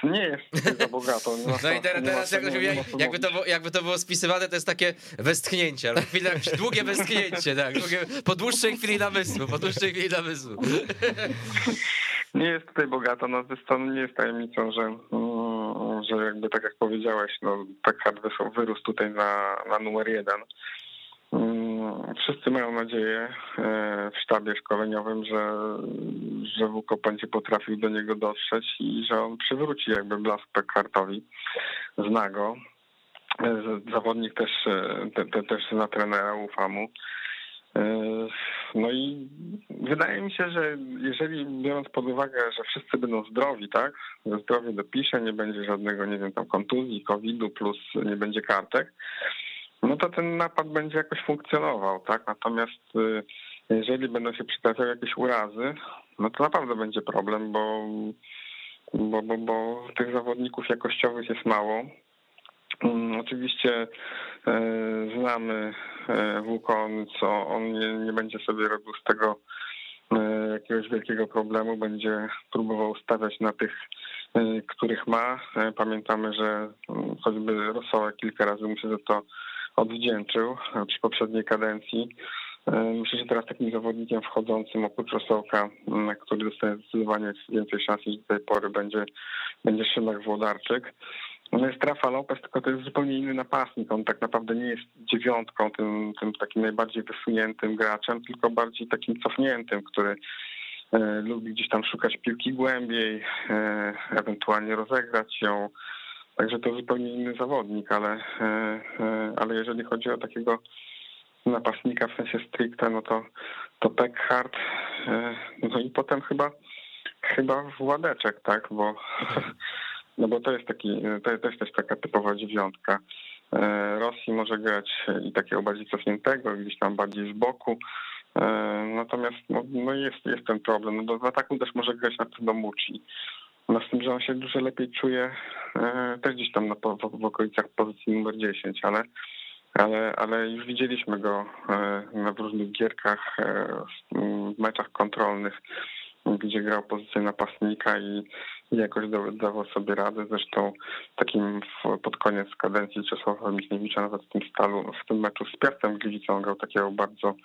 nie jest za bogato. no i teraz, teraz jakoś, nie, nie jakby, to było, jakby to było spisywane, to jest takie westchnięcie, ale chwilę, długie westchnięcie, tak, długie, po dłuższej chwili namysłu, po dłuższej chwili namysłu. Nie jest tutaj bogato, no to nie jest tajemnicą, że, mm, że jakby tak jak powiedziałeś, no Packard wyrósł tutaj na, na numer jeden. Mm, wszyscy mają nadzieję e, w sztabie szkoleniowym, że, że WUKO będzie potrafił do niego dotrzeć i że on przywróci jakby blask Pekhartowi. Zna go. E, zawodnik też, e, te, te, też zna trenera, ufa mu. No i wydaje mi się, że jeżeli biorąc pod uwagę, że wszyscy będą zdrowi, tak? Zdrowie dopisze, nie będzie żadnego, nie wiem, tam kontuzji, COVID-u plus nie będzie kartek, no to ten napad będzie jakoś funkcjonował, tak? Natomiast y, jeżeli będą się przytrafiały jakieś urazy, no to naprawdę będzie problem, bo, bo, bo, bo tych zawodników jakościowych jest mało. Mm, oczywiście e, znamy e, Wukon, co on nie, nie będzie sobie robił z tego e, jakiegoś wielkiego problemu, będzie próbował stawiać na tych, których ma. Pamiętamy, że mm, choćby Rosołek kilka razy mu się za to odwdzięczył przy poprzedniej kadencji. Myślę, że teraz takim zawodnikiem wchodzącym oprócz Rosołka, który dostaje zdecydowanie więcej szans niż do tej pory, będzie, będzie Szymek Włodarczyk. No jest Rafa Lopez, tylko to jest zupełnie inny napastnik. On tak naprawdę nie jest dziewiątką, tym, tym takim najbardziej wysuniętym graczem, tylko bardziej takim cofniętym, który e, lubi gdzieś tam szukać piłki głębiej, e, ewentualnie rozegrać ją. Także to zupełnie inny zawodnik, ale, e, e ale jeżeli chodzi o takiego napastnika w sensie stricte, no to, to Peckhart, e, no i potem chyba chyba Władeczek, tak, bo No bo to jest taki, to, jest też taka typowa dziewiątka. Rosji może grać i takiego bardziej cofniętego, gdzieś tam bardziej z boku. Natomiast no, no jest, jest ten problem. No w ataku też może grać na pewno Muci. No z tym, że on się dużo lepiej czuje e, też gdzieś tam na, w, w okolicach pozycji numer 10, ale, ale, ale już widzieliśmy go w różnych gierkach, w meczach kontrolnych, gdzie grał pozycję napastnika i i jakoś dawał sobie radę. Zresztą takim pod koniec kadencji Czesława Michniewicza nawet w tym stalu, w tym meczu z Piastem Gliwicą grał takiego bardzo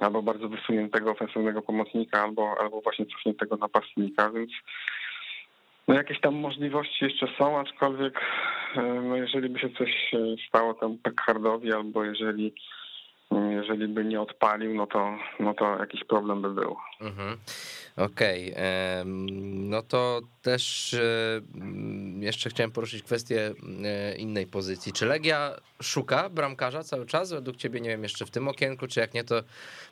albo bardzo wysuniętego ofensywnego pomocnika, albo, albo właśnie cofniętego napastnika, więc no jakieś tam możliwości jeszcze są, aczkolwiek e, no jeżeli by się coś stało temu Pekhardowi, albo jeżeli jeżeli by nie odpalił, no to, no to jakiś problem by był. Mhm. Okej, okay. no to też jeszcze chciałem poruszyć kwestię innej pozycji. Czy Legia szuka bramkarza cały czas? Według ciebie, nie wiem, jeszcze w tym okienku, czy jak nie, to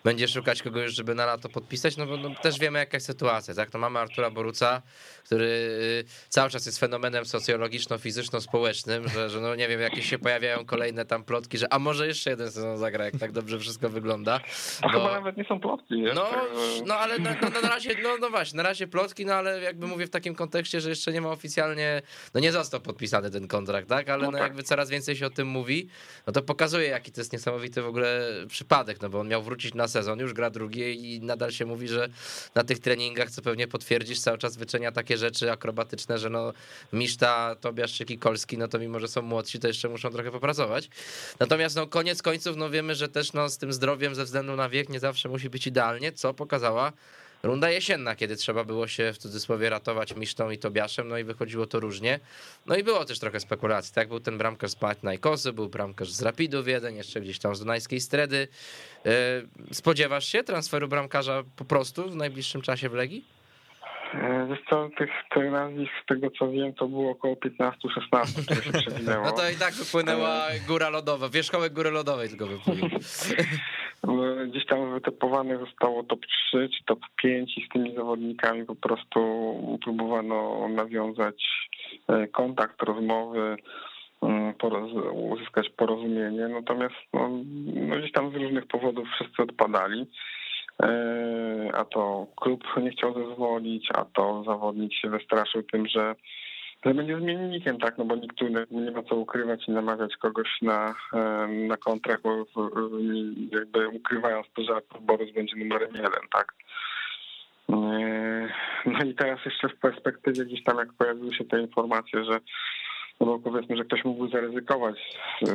będzie szukać kogoś, żeby na lato podpisać? No bo no, też wiemy, jaka jest sytuacja, tak? No mamy Artura Boruca, który y, cały czas jest fenomenem socjologiczno-fizyczno-społecznym, że, że no nie wiem, jakieś się pojawiają kolejne tam plotki, że a może jeszcze jeden sezon zagra, jak tak dobrze wszystko wygląda. A bo... chyba nawet nie są plotki, nie? No, no ale na, no, na razie, no, no właśnie, na razie plotki, no ale jakby mówię w takim kontekście, że jeszcze nie ma oficjalnie, no nie został podpisany ten kontrakt, tak? Ale no, no tak. jakby coraz więcej się o tym mówi, no to pokazuje, jaki to jest niesamowity w ogóle przypadek, no bo on miał wrócić na sezon, już gra drugi i nadal się mówi, że na tych treningach, co pewnie potwierdzisz, cały czas wyczenia takie rzeczy akrobatyczne, że no Miszta, Tobiaszczyk i Kolski, no to mimo, że są młodsi, to jeszcze muszą trochę popracować. Natomiast no koniec końców, no wiemy, że też no z tym zdrowiem ze względu na wiek nie zawsze musi być idealnie, co pokazała Runda jesienna, kiedy trzeba było się w cudzysłowie ratować Misztą i Tobiaszem, no i wychodziło to różnie. No i było też trochę spekulacji, tak? Był ten bramkarz z Panathinaikosu, był bramkarz z Rapidu jeden, jeszcze gdzieś tam z Dunajskiej Stredy. E, spodziewasz się transferu bramkarza po prostu w najbliższym czasie w Legii? E, wiesz co, tych, tych nazwisk, z tego co wiem, to było około 15-16, które się przewinęło. No to i tak wypłynęła góra lodowa, wierzchołek góry lodowej tylko wypłynął. Gdzieś tam wytypowanych zostało top 3 czy top 5 i z tymi zawodnikami po prostu próbowano nawiązać e, kontakt, rozmowy, mm, uzyskać porozumienie, natomiast no, no gdzieś tam z różnych powodów wszyscy odpadali. A to klub nie chciał zezwolić, a to zawodnik się wystraszył tym, że że będzie zmiennikiem, tak, no bo nikt tu nie ma co ukrywać i namawiać kogoś na, na kontrakt, bo jakby ukrywając to, że Borys będzie numerem jeden, tak. No i teraz jeszcze w perspektywie gdzieś tam, jak pojawiły się te informacje, że no bo powiedzmy, że ktoś mógłby zaryzykować,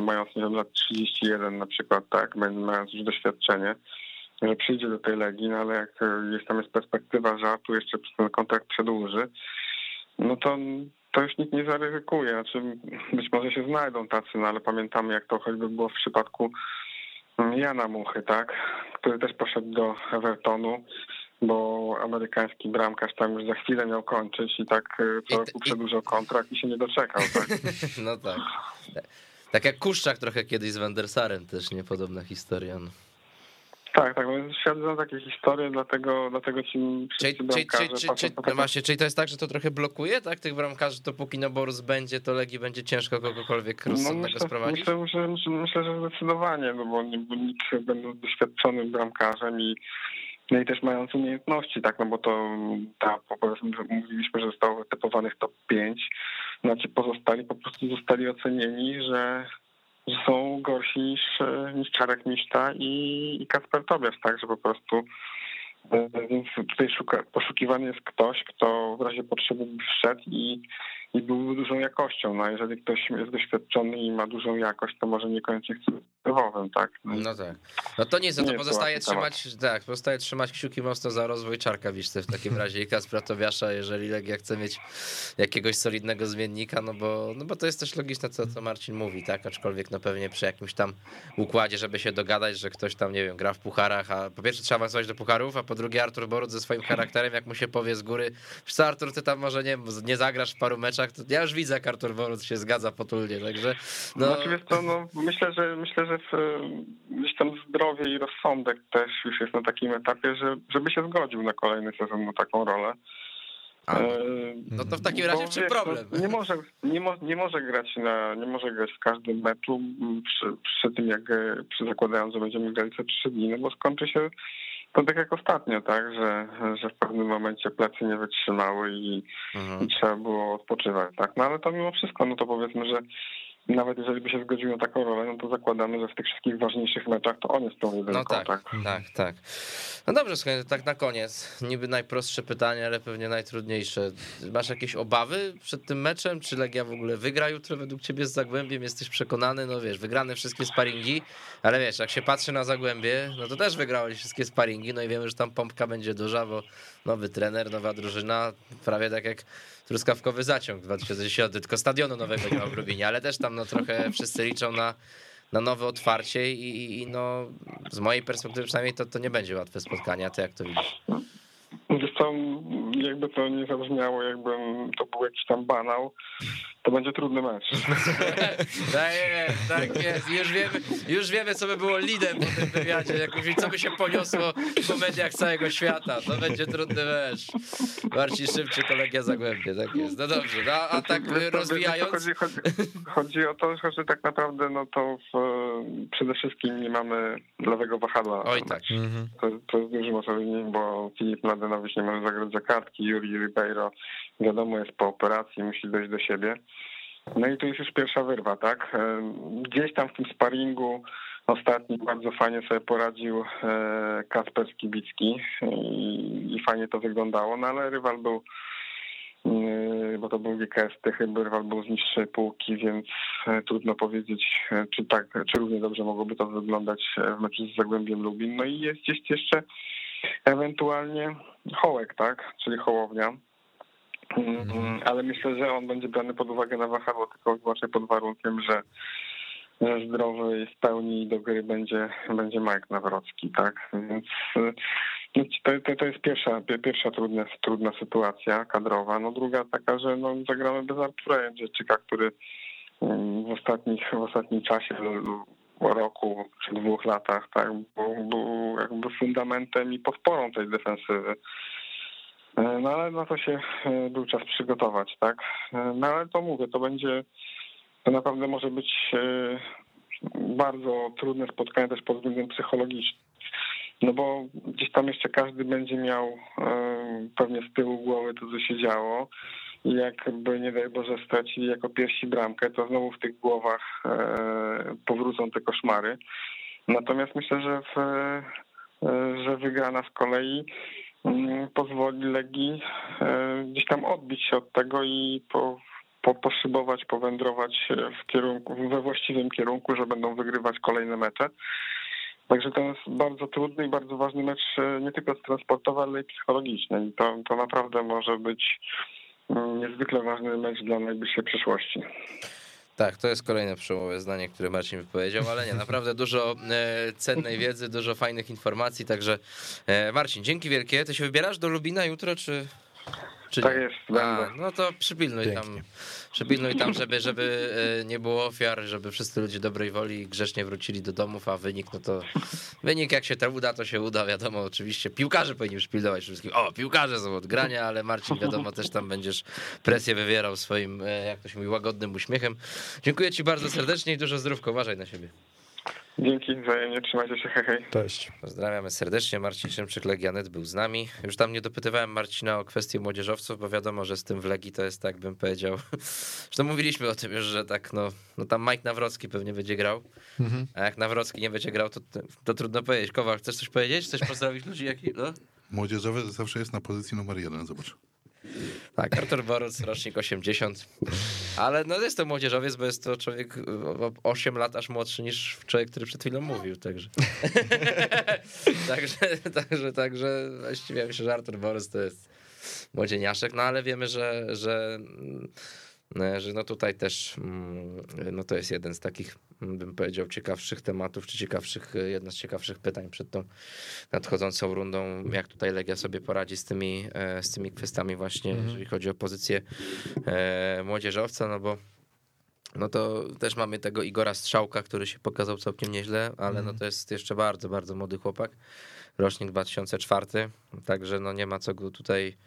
mając nie wiem, lat 31 na przykład, tak, mając już doświadczenie, że przyjdzie do tej Legii, no ale jak jest tam jest perspektywa, że tu jeszcze ten kontrakt przedłuży, no to to już nikt nie zaryzykuje. Znaczy, być może się znajdą tacy, no ale pamiętamy, jak to choćby było w przypadku Jana Muchy, tak, który też poszedł do Evertonu, bo amerykański bramkarz tam już za chwilę miał kończyć i tak e, co roku przedłużał kontrakt i się nie doczekał. Tak? no tak. Tak jak Kuszczak trochę kiedyś z Wendersarem też niepodobna historia. No. Tak, tak, no świat zna takie historie, dlatego, dlatego ci czyli, czyli, czyli, czyli, no właśnie, czyli to jest tak, że to trochę blokuje, tak, tych bramkarzy, dopóki Noborus będzie, to Legii będzie ciężko kogokolwiek no, rozsądnego no myślę, sprowadzić? Myślę, myślę, myślę, że zdecydowanie, no bo, nikt będąc doświadczonym bramkarzem i no i też mając umiejętności, tak, no bo to ta, powiedzmy, mówiliśmy, że zostało wytypowanych top 5, znaczy pozostali po prostu zostali ocenieni, że są gorsi niż, niż Czarek Miszta i, i Kasper Tobias, tak, że po prostu e, więc tutaj szuka, poszukiwany jest ktoś, kto w razie potrzeby by wszedł i, i byłby dużą jakością. No jeżeli ktoś jest doświadczony i ma dużą jakość, to może niekoniecznie chce tak? No, tak. No to nic, no to pozostaje trzymać, tak, pozostaje trzymać kciuki mocno za rozwój Czarka Wiszty w takim razie i Kaspra Tobiasza, jeżeli Legia chce mieć jakiegoś solidnego zmiennika, no bo, no bo to jest też logiczne, co, co Marcin mówi, tak? Aczkolwiek no pewnie przy jakimś tam układzie, żeby się dogadać, że ktoś tam, nie wiem, gra w pucharach, a po pierwsze trzeba awansować do pucharów, a po drugie Artur Borut ze swoim charakterem, jak mu się powie z góry, wiesz Artur, ty tam może nie, nie zagrasz w paru meczach, to ja już widzę, jak Artur Borut się zgadza potulnie, także... No, znaczy, wiesz to, no myślę, że myślę, że w, gdzieś tam zdrowie i rozsądek też już jest na takim etapie, że, żeby się zgodził na kolejny sezon na taką rolę. A, e, no to w takim razie w czym problem? No, nie, może, nie, mo, nie może grać na, nie może grać w każdym meczu przy, przy tym, jak przy zakładając, że będziemy grali co trzy dni, no bo skończy się to tak jak ostatnio, tak, że, że w pewnym momencie plecy nie wytrzymały i, mhm. i trzeba było odpoczywać, tak. No ale to mimo wszystko, no to powiedzmy, że nawet jeżeli by się zgodził na taką rolę, no to zakładamy, że w tych wszystkich ważniejszych meczach to on jest tą jedynką, no tak, tak, tak, tak. No dobrze, słuchaj, tak na koniec, niby najprostsze pytanie, ale pewnie najtrudniejsze. Masz jakieś obawy przed tym meczem? Czy Legia w ogóle wygra jutro według ciebie z Zagłębiem? Jesteś przekonany? No wiesz, wygrane wszystkie sparingi, ale wiesz, jak się patrzy na Zagłębie, no to też wygrałeś wszystkie sparingi, no i wiemy, że tam pompka będzie duża, bo nowy trener, nowa drużyna, prawie tak jak truskawkowy zaciąg 2010, tylko stadionu nowego nie ma w Lubinie, ale też tam no trochę wszyscy liczą na, na nowe otwarcie i, i no z mojej perspektywy przynajmniej to, to nie będzie łatwe spotkanie, a ty jak to widzisz? Wiesz co, jakby to nie zabrzmiało, jakbym to był jakiś tam banał, to będzie trudny mecz. tak jest, tak jest. Już wiemy, już wiemy, co by było lidem po tym wywiadzie, jakoś, co by się poniosło po mediach całego świata. To będzie trudny mecz. Marcin Szybczy, kolegia Zagłębie, tak jest. No dobrze, no, a tak rozwijając... Chodzi, chodzi, chodzi, o to, że tak naprawdę no to w, przede wszystkim nie mamy lewego wahadła. Oj tak. To, to jest duży osobnik, bo Filip Mladenowicz nie może zagrać za kartki, Juri Ribeiro wiadomo jest po operacji, musi dojść do siebie. No i to jest już pierwsza wyrwa, tak? E, gdzieś tam w tym sparingu ostatni bardzo fajnie sobie poradził e, Kasper Skibicki i fajnie to wyglądało, no ale rywal był e, bo to był GKS Tychy, rywal był z niższej półki, więc trudno powiedzieć, czy tak, czy równie dobrze mogłoby to wyglądać w meczu z Zagłębiem Lubin. No i jest jeszcze ewentualnie Hołek, tak, czyli Hołownia, Mhm. Ale myślę, że on będzie brany pod uwagę na wahadło tylko wyłącznie pod warunkiem, że zdrowy i z pełni do gry będzie, będzie Mike Nawrocki, tak? Więc no, to, to jest pierwsza, pierwsza trudna, trudna sytuacja kadrowa. No druga taka, że no, zagramy bez Artura Jędrzejczyka, który mm, w ostatnich, w ostatnim czasie roku czy dwóch latach, tak, był, był jakby fundamentem i podporą tej defensywy. E, no ale na to się e, był czas przygotować, tak? E, no ale to mówię, to będzie, to naprawdę może być bardzo trudne spotkanie też pod względem psychologicznym. no bo gdzieś tam jeszcze każdy będzie miał pewnie z tyłu głowy to, co się działo. I jakby nie daj Boże stracili jako pierwsi bramkę, to znowu w tych głowach powrócą te koszmary. Natomiast myślę, że, w, że wygrana z kolei mm, pozwoli Legii gdzieś tam odbić się od tego i po, po, poszybować, powędrować w kierunku, we właściwym kierunku, że będą wygrywać kolejne mecze. Także to jest bardzo trudny i bardzo ważny mecz e, nie tylko transportowy, ale i psychologiczny. I to, to naprawdę może być mm, niezwykle ważny mecz dla najbliższej przyszłości. Tak, to jest kolejne przełomowe zdanie, które Marcin wypowiedział, ale nie, naprawdę dużo e, cennej wiedzy, dużo fajnych informacji, także e, Marcin, dzięki wielkie. Ty się wybierasz do Lubina jutro, czy... Czy tak jest, A, no to przypilnuj Pięknie. tam, przypilnuj tam, żeby, żeby e, nie było ofiar, żeby wszyscy ludzie dobrej woli grzecznie wrócili do domów, a wynik, no to wynik jak się to uda, to się uda, wiadomo, oczywiście piłkarze powinni przypilnować wszystkim. O, piłkarze są od grania, ale Marcin, wiadomo, też tam będziesz presję wywierał swoim, e, jak to się mówi, łagodnym uśmiechem. Dziękuję ci bardzo serdecznie i dużo zdrówko, uważaj na siebie. Dzięki, wzajemnie, trzymajcie się, hej, hej. Cześć. Pozdrawiamy serdecznie, Marcin Szymczyk, Legianet był z nami. Już tam nie dopytywałem Marcina o kwestię młodzieżowców, bo wiadomo, że z tym w Legii to jest tak, bym powiedział. Zresztą mówiliśmy o tym już, że tak, no, no tam Mike Nawrocki pewnie będzie grał, mhm. a jak Nawrocki nie będzie grał, to, to trudno powiedzieć. Kowal, chcesz coś powiedzieć? Chcesz pozdrowić ludzi? Jaki, no? Młodzieżowy zawsze jest na pozycji numer jeden, zobacz. Tak, Artur Boruc, rocznik 80. Ale no jest to młodzieżowiec, bo jest to człowiek o 8 lat aż młodszy niż człowiek, który przed chwilą mówił, także. także, także, także właściwie myślę, że Artur Boruc to jest młodzieniaszek, no ale wiemy, że, że że no tutaj też mm, no to jest jeden z takich, mm, bym powiedział, ciekawszych tematów, czy ciekawszych, e, jedna z ciekawszych pytań przed tą nadchodzącą rundą, jak tutaj Legia sobie poradzi z tymi, e, z tymi kwestiami właśnie, mhm. jeżeli chodzi o pozycję młodzieżowca, no bo no to też mamy tego Igora Strzałka, który się pokazał całkiem nieźle, ale no mhm. to jest jeszcze bardzo, bardzo młody chłopak, rocznik 2004, także no nie ma co go tutaj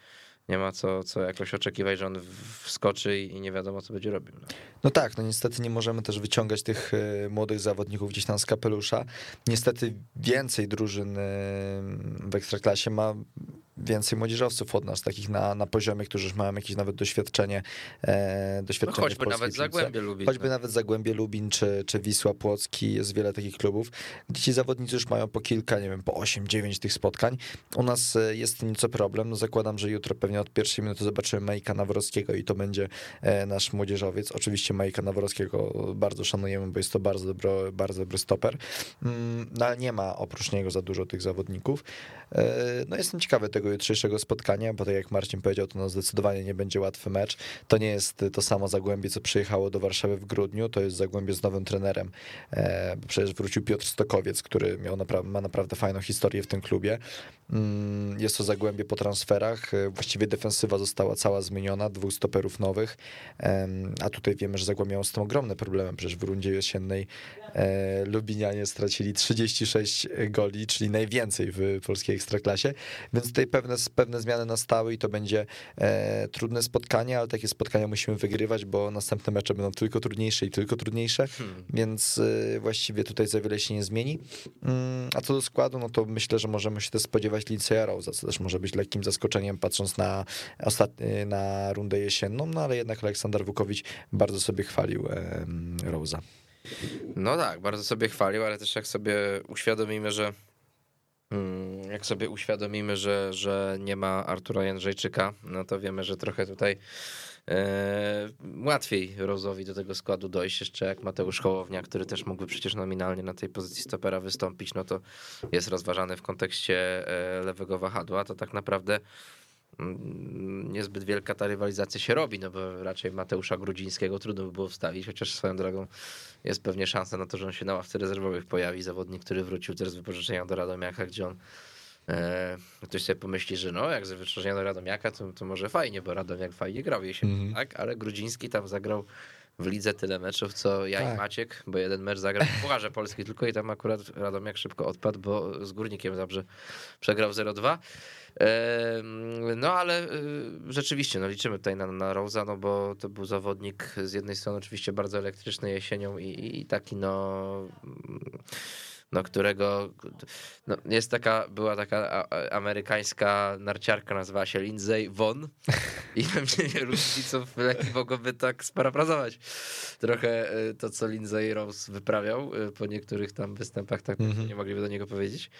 nie ma co, co jakoś oczekiwać, że on wskoczy i nie wiadomo, co będzie robił. No. no tak, no niestety nie możemy też wyciągać tych e, młodych zawodników gdzieś tam z kapelusza. Niestety więcej drużyn e, w Ekstraklasie ma więcej młodzieżowców od nas, takich na, na poziomie, którzy już mają jakieś nawet doświadczenie. E, doświadczenie no choćby nawet Zagłębie Lubin. Choćby tak. nawet Zagłębie Lubin, czy, czy Wisła Płocki, jest wiele takich klubów, gdzie ci zawodnicy już mają po kilka, nie wiem, po 8-9 tych spotkań. U nas e, jest nieco problem, no zakładam, że jutro pewnie od pierwszej minuty zobaczymy Majka Nawrockiego i to będzie e, nasz młodzieżowiec. Oczywiście Majka Nawrockiego bardzo szanujemy, bo jest to bardzo, dobro, bardzo dobry stoper, mm, no ale nie ma oprócz niego za dużo tych zawodników. E, no jestem ciekawy tego jutrzejszego spotkania, bo tak jak Marcin powiedział, to no zdecydowanie nie będzie łatwy mecz. To nie jest to samo Zagłębie, co przyjechało do Warszawy w grudniu, to jest Zagłębie z nowym trenerem. E, przecież wrócił Piotr Stokowiec, który miał napra ma naprawdę fajną historię w tym klubie. Mm, jest to Zagłębie po transferach, e, właściwie defensywa została cała zmieniona, dwóch stoperów nowych, a tutaj wiemy, że Zagłębie miało z tym ogromne problemy, przecież w rundzie jesiennej e, Lubinianie stracili 36 goli, czyli najwięcej w polskiej ekstraklasie, więc tutaj pewne, pewne zmiany nastały i to będzie e, trudne spotkanie, ale takie spotkania musimy wygrywać, bo następne mecze będą tylko trudniejsze i tylko trudniejsze, hmm. więc e, właściwie tutaj za wiele się nie zmieni. Mm, a co do składu, no to myślę, że możemy się też spodziewać Lindsaya Rose'a, co też może być lekkim zaskoczeniem, patrząc na, ostatni, na rundę jesienną, no ale jednak Aleksander Wukowicz bardzo sobie chwalił e, Rose'a. No tak, bardzo sobie chwalił, ale też jak sobie uświadomimy, że jak sobie uświadomimy, że, że nie ma Artura Jędrzejczyka, no to wiemy, że trochę tutaj e, łatwiej Rozowi do tego składu dojść, jeszcze jak Mateusz Hołownia, który też mógłby przecież nominalnie na tej pozycji stopera wystąpić, no to jest rozważany w kontekście e, lewego wahadła, to tak naprawdę Mm, niezbyt wielka ta rywalizacja się robi, no bo raczej Mateusza Grudzińskiego trudno by było wstawić, chociaż swoją drogą jest pewnie szansa na to, że on się na ławce rezerwowych pojawi, zawodnik, który wrócił też z wypożyczenia do Radomiaka, gdzie on e, ktoś sobie pomyśli, że no, jak z wypożyczenia do Radomiaka, to, to może fajnie, bo Radomiak fajnie grał jesienią, mm -hmm. tak? Ale Grudziński tam zagrał w lidze tyle meczów, co ja tak. i Maciek, bo jeden mecz zagrał w Pucharze Polski tylko i tam akurat Radomiak szybko odpadł, bo z Górnikiem dobrze przegrał 0-2. No ale y, rzeczywiście, no liczymy tutaj na, na Rosa, no bo to był zawodnik z jednej strony oczywiście bardzo elektryczny jesienią i, i taki no no którego, no jest taka, była taka amerykańska narciarka, nazywała się Lindsay Von i mnie różniców leki mogłoby tak sparafrazować. Trochę e, to, co Lindsay Rose wyprawiał e, po niektórych tam występach, tak mm -hmm. nie mogliby do niego powiedzieć,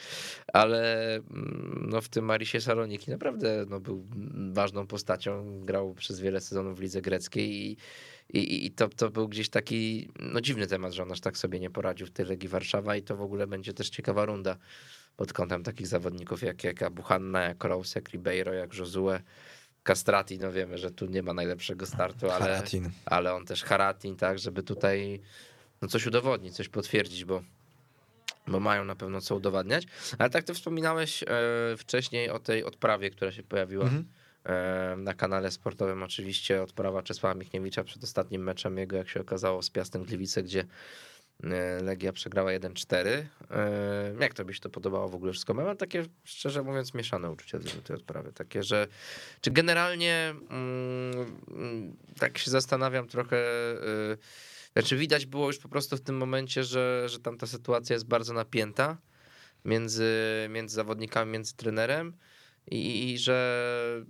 ale mm, no w tym Marisie Saloniki naprawdę no, był ważną postacią, grał przez wiele sezonów w lidze greckiej i i, i to, to był gdzieś taki no, dziwny temat, że on aż tak sobie nie poradził w tej Legii Warszawa i to w ogóle będzie też ciekawa runda pod kątem takich zawodników jak, jak Abuhanna, jak Rose, jak Ribeiro, jak Josue. Castrati, no wiemy, że tu nie ma najlepszego startu, ale, ale on też Haratin, tak, żeby tutaj no coś udowodnić, coś potwierdzić, bo, bo mają na pewno co udowadniać. Ale tak ty wspominałeś e, wcześniej o tej odprawie, która się pojawiła. Mhm na kanale sportowym oczywiście odprawa Czesława Michniewicza przed ostatnim meczem jego, jak się okazało, z Piastem Gliwice, gdzie e, Legia przegrała 1-4. Jak to byś to podobało w ogóle wszystko? Mam takie, szczerze mówiąc, mieszane uczucia do tej odprawy. Takie, że czy generalnie mm, tak się zastanawiam trochę, e, znaczy widać było już po prostu w tym momencie, że, że tam ta sytuacja jest bardzo napięta między, między zawodnikami, między trenerem i, i, że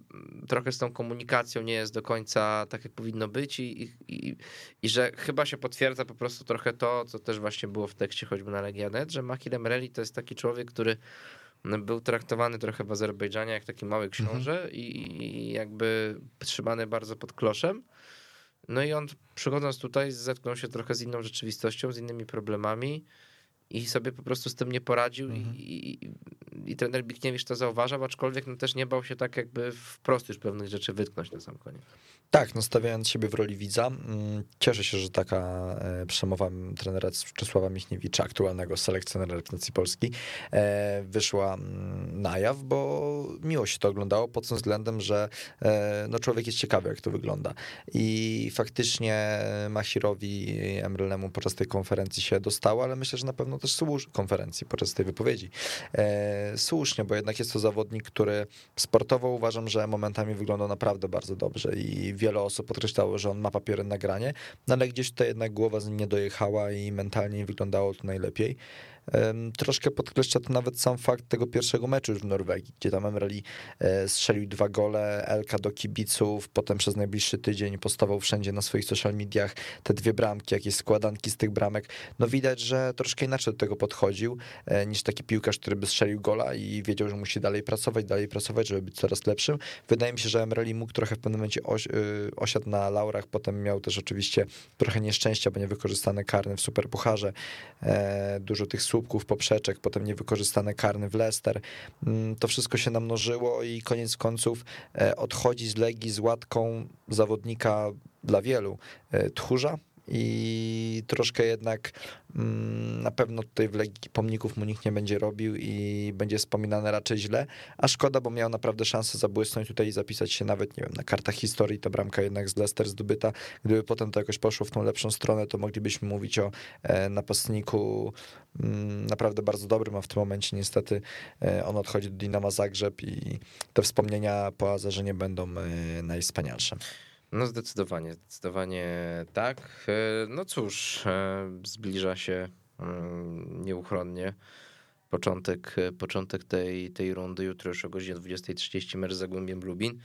trochę z tą komunikacją nie jest do końca tak, jak powinno być, i, i, i że chyba się potwierdza po prostu trochę to, co też właśnie było w tekście choćby na Legianet, że Mahir Emreli to jest taki człowiek, który był traktowany trochę w Azerbejdżanie jak taki mały książę mhm. i jakby trzymany bardzo pod kloszem. No i on przychodząc tutaj zetknął się trochę z inną rzeczywistością, z innymi problemami i sobie po prostu z tym nie poradził mhm. i, i, i trener Bikniewicz to zauważał, aczkolwiek no też nie bał się tak jakby wprost już pewnych rzeczy wytknąć na sam koniec. Tak, no stawiając siebie w roli widza, mm, cieszę się, że taka e, przemowa trenera Czesława Michniewicza, aktualnego selekcjonera reprezentacji Polski, e, wyszła mm, na jaw, bo miło się to oglądało pod tym względem, że e, no człowiek jest ciekawy, jak to wygląda. I faktycznie Machirowi Emrelemu podczas tej konferencji się dostało, ale myślę, że na pewno też słusznie, konferencji podczas tej wypowiedzi, słusznie, bo jednak jest to zawodnik, który sportowo uważam, że momentami wyglądał naprawdę bardzo dobrze i wiele osób podkreślało, że on ma papiery na granie, no ale gdzieś tutaj jednak głowa z nim nie dojechała i mentalnie wyglądało to najlepiej. Troszkę podkreśla to nawet sam fakt tego pierwszego meczu już w Norwegii, gdzie tam Emreli e, strzelił dwa gole, Elka do kibiców, potem przez najbliższy tydzień postawał wszędzie na swoich social mediach te dwie bramki, jakieś składanki z tych bramek. No widać, że troszkę inaczej do tego podchodził e, niż taki piłkarz, który by strzelił gola i wiedział, że musi dalej pracować, dalej pracować, żeby być coraz lepszym. Wydaje mi się, że Emreli mógł trochę w pewnym momencie oś, y, osiadł na laurach, potem miał też oczywiście trochę nieszczęścia, bo niewykorzystane karne w Superpucharze, e, dużo tych słupków, poprzeczek, potem niewykorzystane karny w Leicester. Mm, to wszystko się namnożyło i koniec końców e, odchodzi z Legii z łatką zawodnika dla wielu, e, tchórza, i troszkę jednak mm, na pewno tutaj w Legii pomników mu nikt nie będzie robił i będzie wspominane raczej źle, a szkoda, bo miał naprawdę szansę zabłysnąć tutaj i zapisać się nawet, nie wiem, na kartach historii, ta bramka jednak z Leicester zdobyta, gdyby potem to jakoś poszło w tą lepszą stronę, to moglibyśmy mówić o e, napastniku mm, naprawdę bardzo dobrym, a w tym momencie niestety e, on odchodzi do Dinama Zagrzeb i te wspomnienia po Azerze nie będą e, najwspanialsze. No zdecydowanie, zdecydowanie tak. E, no cóż, e, zbliża się mm, nieuchronnie początek, e, początek tej, tej rundy. Jutro już o godzinie 20.30 mecz z Zagłębiem Lubin.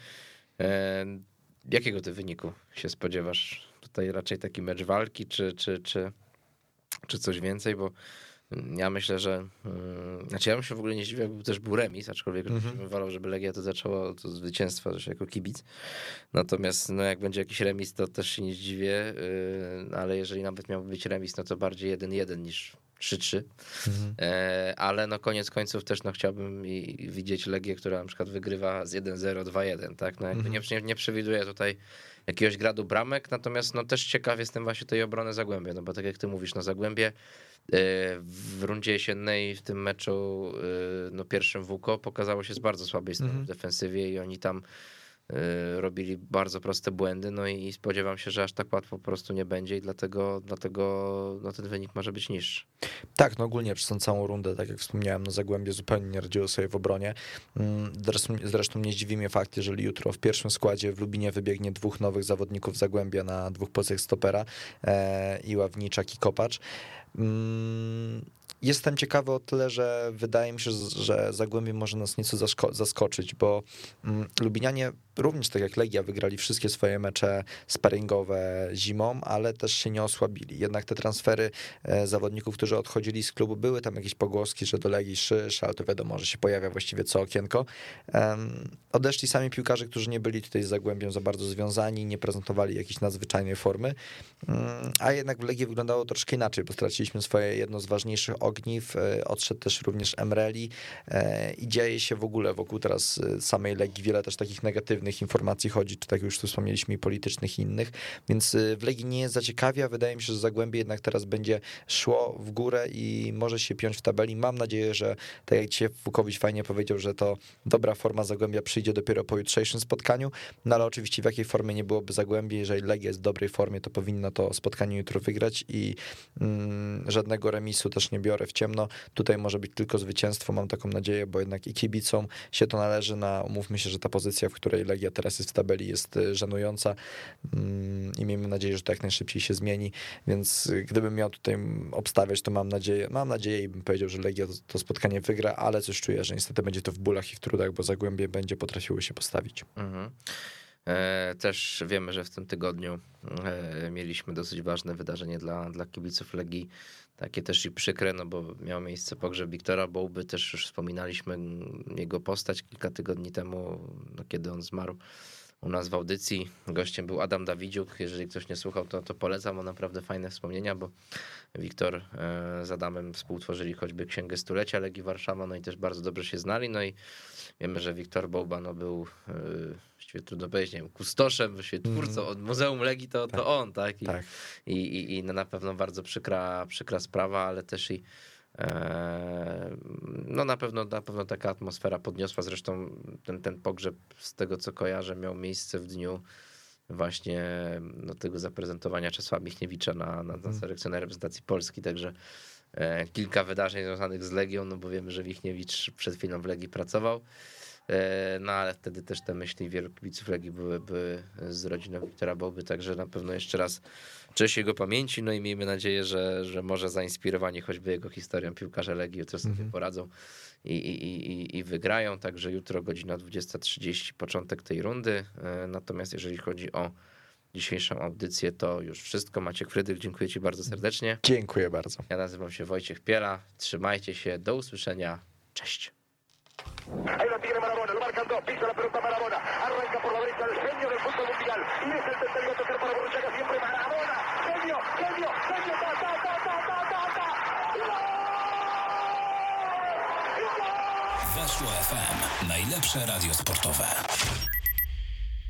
Jakiego ty wyniku się spodziewasz? Tutaj raczej taki mecz walki, czy, czy, czy, czy coś więcej, bo ja myślę, że. Yy, znaczy, ja bym się w ogóle nie zdziwił, jakby też był remis, aczkolwiek mm -hmm. bym wolał, żeby Legia to zaczęło to zwycięstwo też jako kibic. Natomiast, no, jak będzie jakiś remis, to też się nie zdziwię, yy, ale jeżeli nawet miałby być remis, no to bardziej 1-1 niż 3-3. Mhm. E, ale no koniec końców też no chciałbym i widzieć Legię, która na przykład wygrywa z 1-0, 2-1, tak? No mhm. nie, nie przewiduję tutaj jakiegoś gradu bramek, natomiast no też ciekaw jestem właśnie tej obrony Zagłębia, no bo tak jak ty mówisz, no Zagłębie E, w rundzie jesiennej w tym meczu e, no pierwszym WUKO pokazało się z bardzo słabej strony -hmm. w defensywie i oni tam robili bardzo proste błędy, no i spodziewam się, że aż tak łatwo po prostu nie będzie i dlatego, dlatego no ten wynik może być niższy. Tak, no ogólnie przez tą całą rundę, tak jak wspomniałem, no Zagłębie zupełnie nie radziło sobie w obronie. Mm, zresztą, zresztą nie zdziwi mnie fakt, jeżeli jutro w pierwszym składzie w Lubinie wybiegnie dwóch nowych zawodników Zagłębia na dwóch pozycjach stopera, e, i Ławniczak i Kopacz. Mm, jestem ciekawy o tyle, że wydaje mi się, że Zagłębie może nas nieco zaskoczyć, bo mm, Lubinianie również tak jak Legia wygrali wszystkie swoje mecze sparingowe zimą, ale też się nie osłabili. Jednak te transfery e, zawodników, którzy odchodzili z klubu, były tam jakieś pogłoski, że do Legii szysz, ale to wiadomo, że się pojawia właściwie co okienko. Odeszli sami piłkarze, którzy nie byli tutaj z Zagłębiem za bardzo związani, nie prezentowali jakiejś nadzwyczajnej formy, mm, a jednak w Legii wyglądało troszkę inaczej, bo straciliśmy swoje jedno z ważniejszych ogniw, e, odszedł też również Emreli e, i dzieje się w ogóle wokół teraz samej Legii wiele też takich negatywnych negatywnych informacji chodzi, czy tak już tu wspomnieliśmy, i politycznych i innych, więc y, w Legii nie zaciekawia. Wydaje mi się, że Zagłębie jednak teraz będzie szło w górę i może się piąć w tabeli. Mam nadzieję, że tak jak dzisiaj Wukowicz fajnie powiedział, że to dobra forma Zagłębia przyjdzie dopiero po jutrzejszym spotkaniu, no ale oczywiście w jakiej formie nie byłoby Zagłębie, jeżeli Legia jest w dobrej formie, to powinno to spotkanie jutro wygrać i mm, żadnego remisu też nie biorę w ciemno. Tutaj może być tylko zwycięstwo, mam taką nadzieję, bo jednak i kibicom się to należy na, umówmy się, że ta pozycja, w której Legia teraz jest w tabeli, jest e, żenująca mm, i miejmy nadzieję, że to jak najszybciej się zmieni, więc e, gdybym miał tutaj obstawiać, to mam nadzieję, mam nadzieję i bym powiedział, że Legia to, to spotkanie wygra, ale coś czuję, że niestety będzie to w bólach i w trudach, bo Zagłębie będzie potrafiły się postawić. Mhm. E, też wiemy, że w tym tygodniu mieliśmy dosyć ważne wydarzenie dla, dla kibiców Legii, takie też i przykre, no bo miał miejsce pogrzeb Wiktora Bołby, też już wspominaliśmy jego postać kilka tygodni temu, no kiedy on zmarł u nas w audycji. Gościem był Adam Dawidziuk. Jeżeli ktoś nie słuchał, to, to polecam. On naprawdę fajne wspomnienia, bo Wiktor e, z Adamem współtworzyli choćby Księgę Stulecia Legii Warszawa, no i też bardzo dobrze się znali. No i wiemy, że Wiktor Bołba no, był e, właściwie trudno powiedzieć, nie wiem, kustoszem, właściwie twórcą mm. od Muzeum Legii, to, tak. to on, tak? I, tak. I, i, i no na pewno bardzo przykra, przykra sprawa, ale też i e, no na pewno, na pewno taka atmosfera podniosła. Zresztą ten, ten pogrzeb, z tego co kojarzę, miał miejsce w dniu właśnie no, tego zaprezentowania Czesława Michniewicza na, na, na mhm. selekcjoner reprezentacji Polski, także e, kilka wydarzeń związanych z Legią, no bo wiemy, że Michniewicz przed chwilą w Legii pracował. E, no ale wtedy też te myśli wielu kibiców Legii były, były z rodziną Wiktora Boby, także na pewno jeszcze raz cześć jego pamięci, no i miejmy nadzieję, że, że może zainspirowani choćby jego historią piłkarze Legii jutro sobie mm -hmm. poradzą i, i, i, i wygrają, także jutro godzina 20.30 początek tej rundy, e, natomiast jeżeli chodzi o dzisiejszą audycję, to już wszystko. Maciek Frydrych, dziękuję Ci bardzo serdecznie. Dziękuję bardzo. Ja nazywam się Wojciech Piela, trzymajcie się, do usłyszenia, cześć. Ahí lo tiene Marabona, lo marcan dos, pisa la pelota Marabona, arranca por la derecha el genio del fútbol mundial y es el tercero a tocar para Borruchaga siempre Marabona, genio, genio, genio, ta, ta, ta, ta, ta, ta, ta. Weszło FM, najlepsze radio sportowe.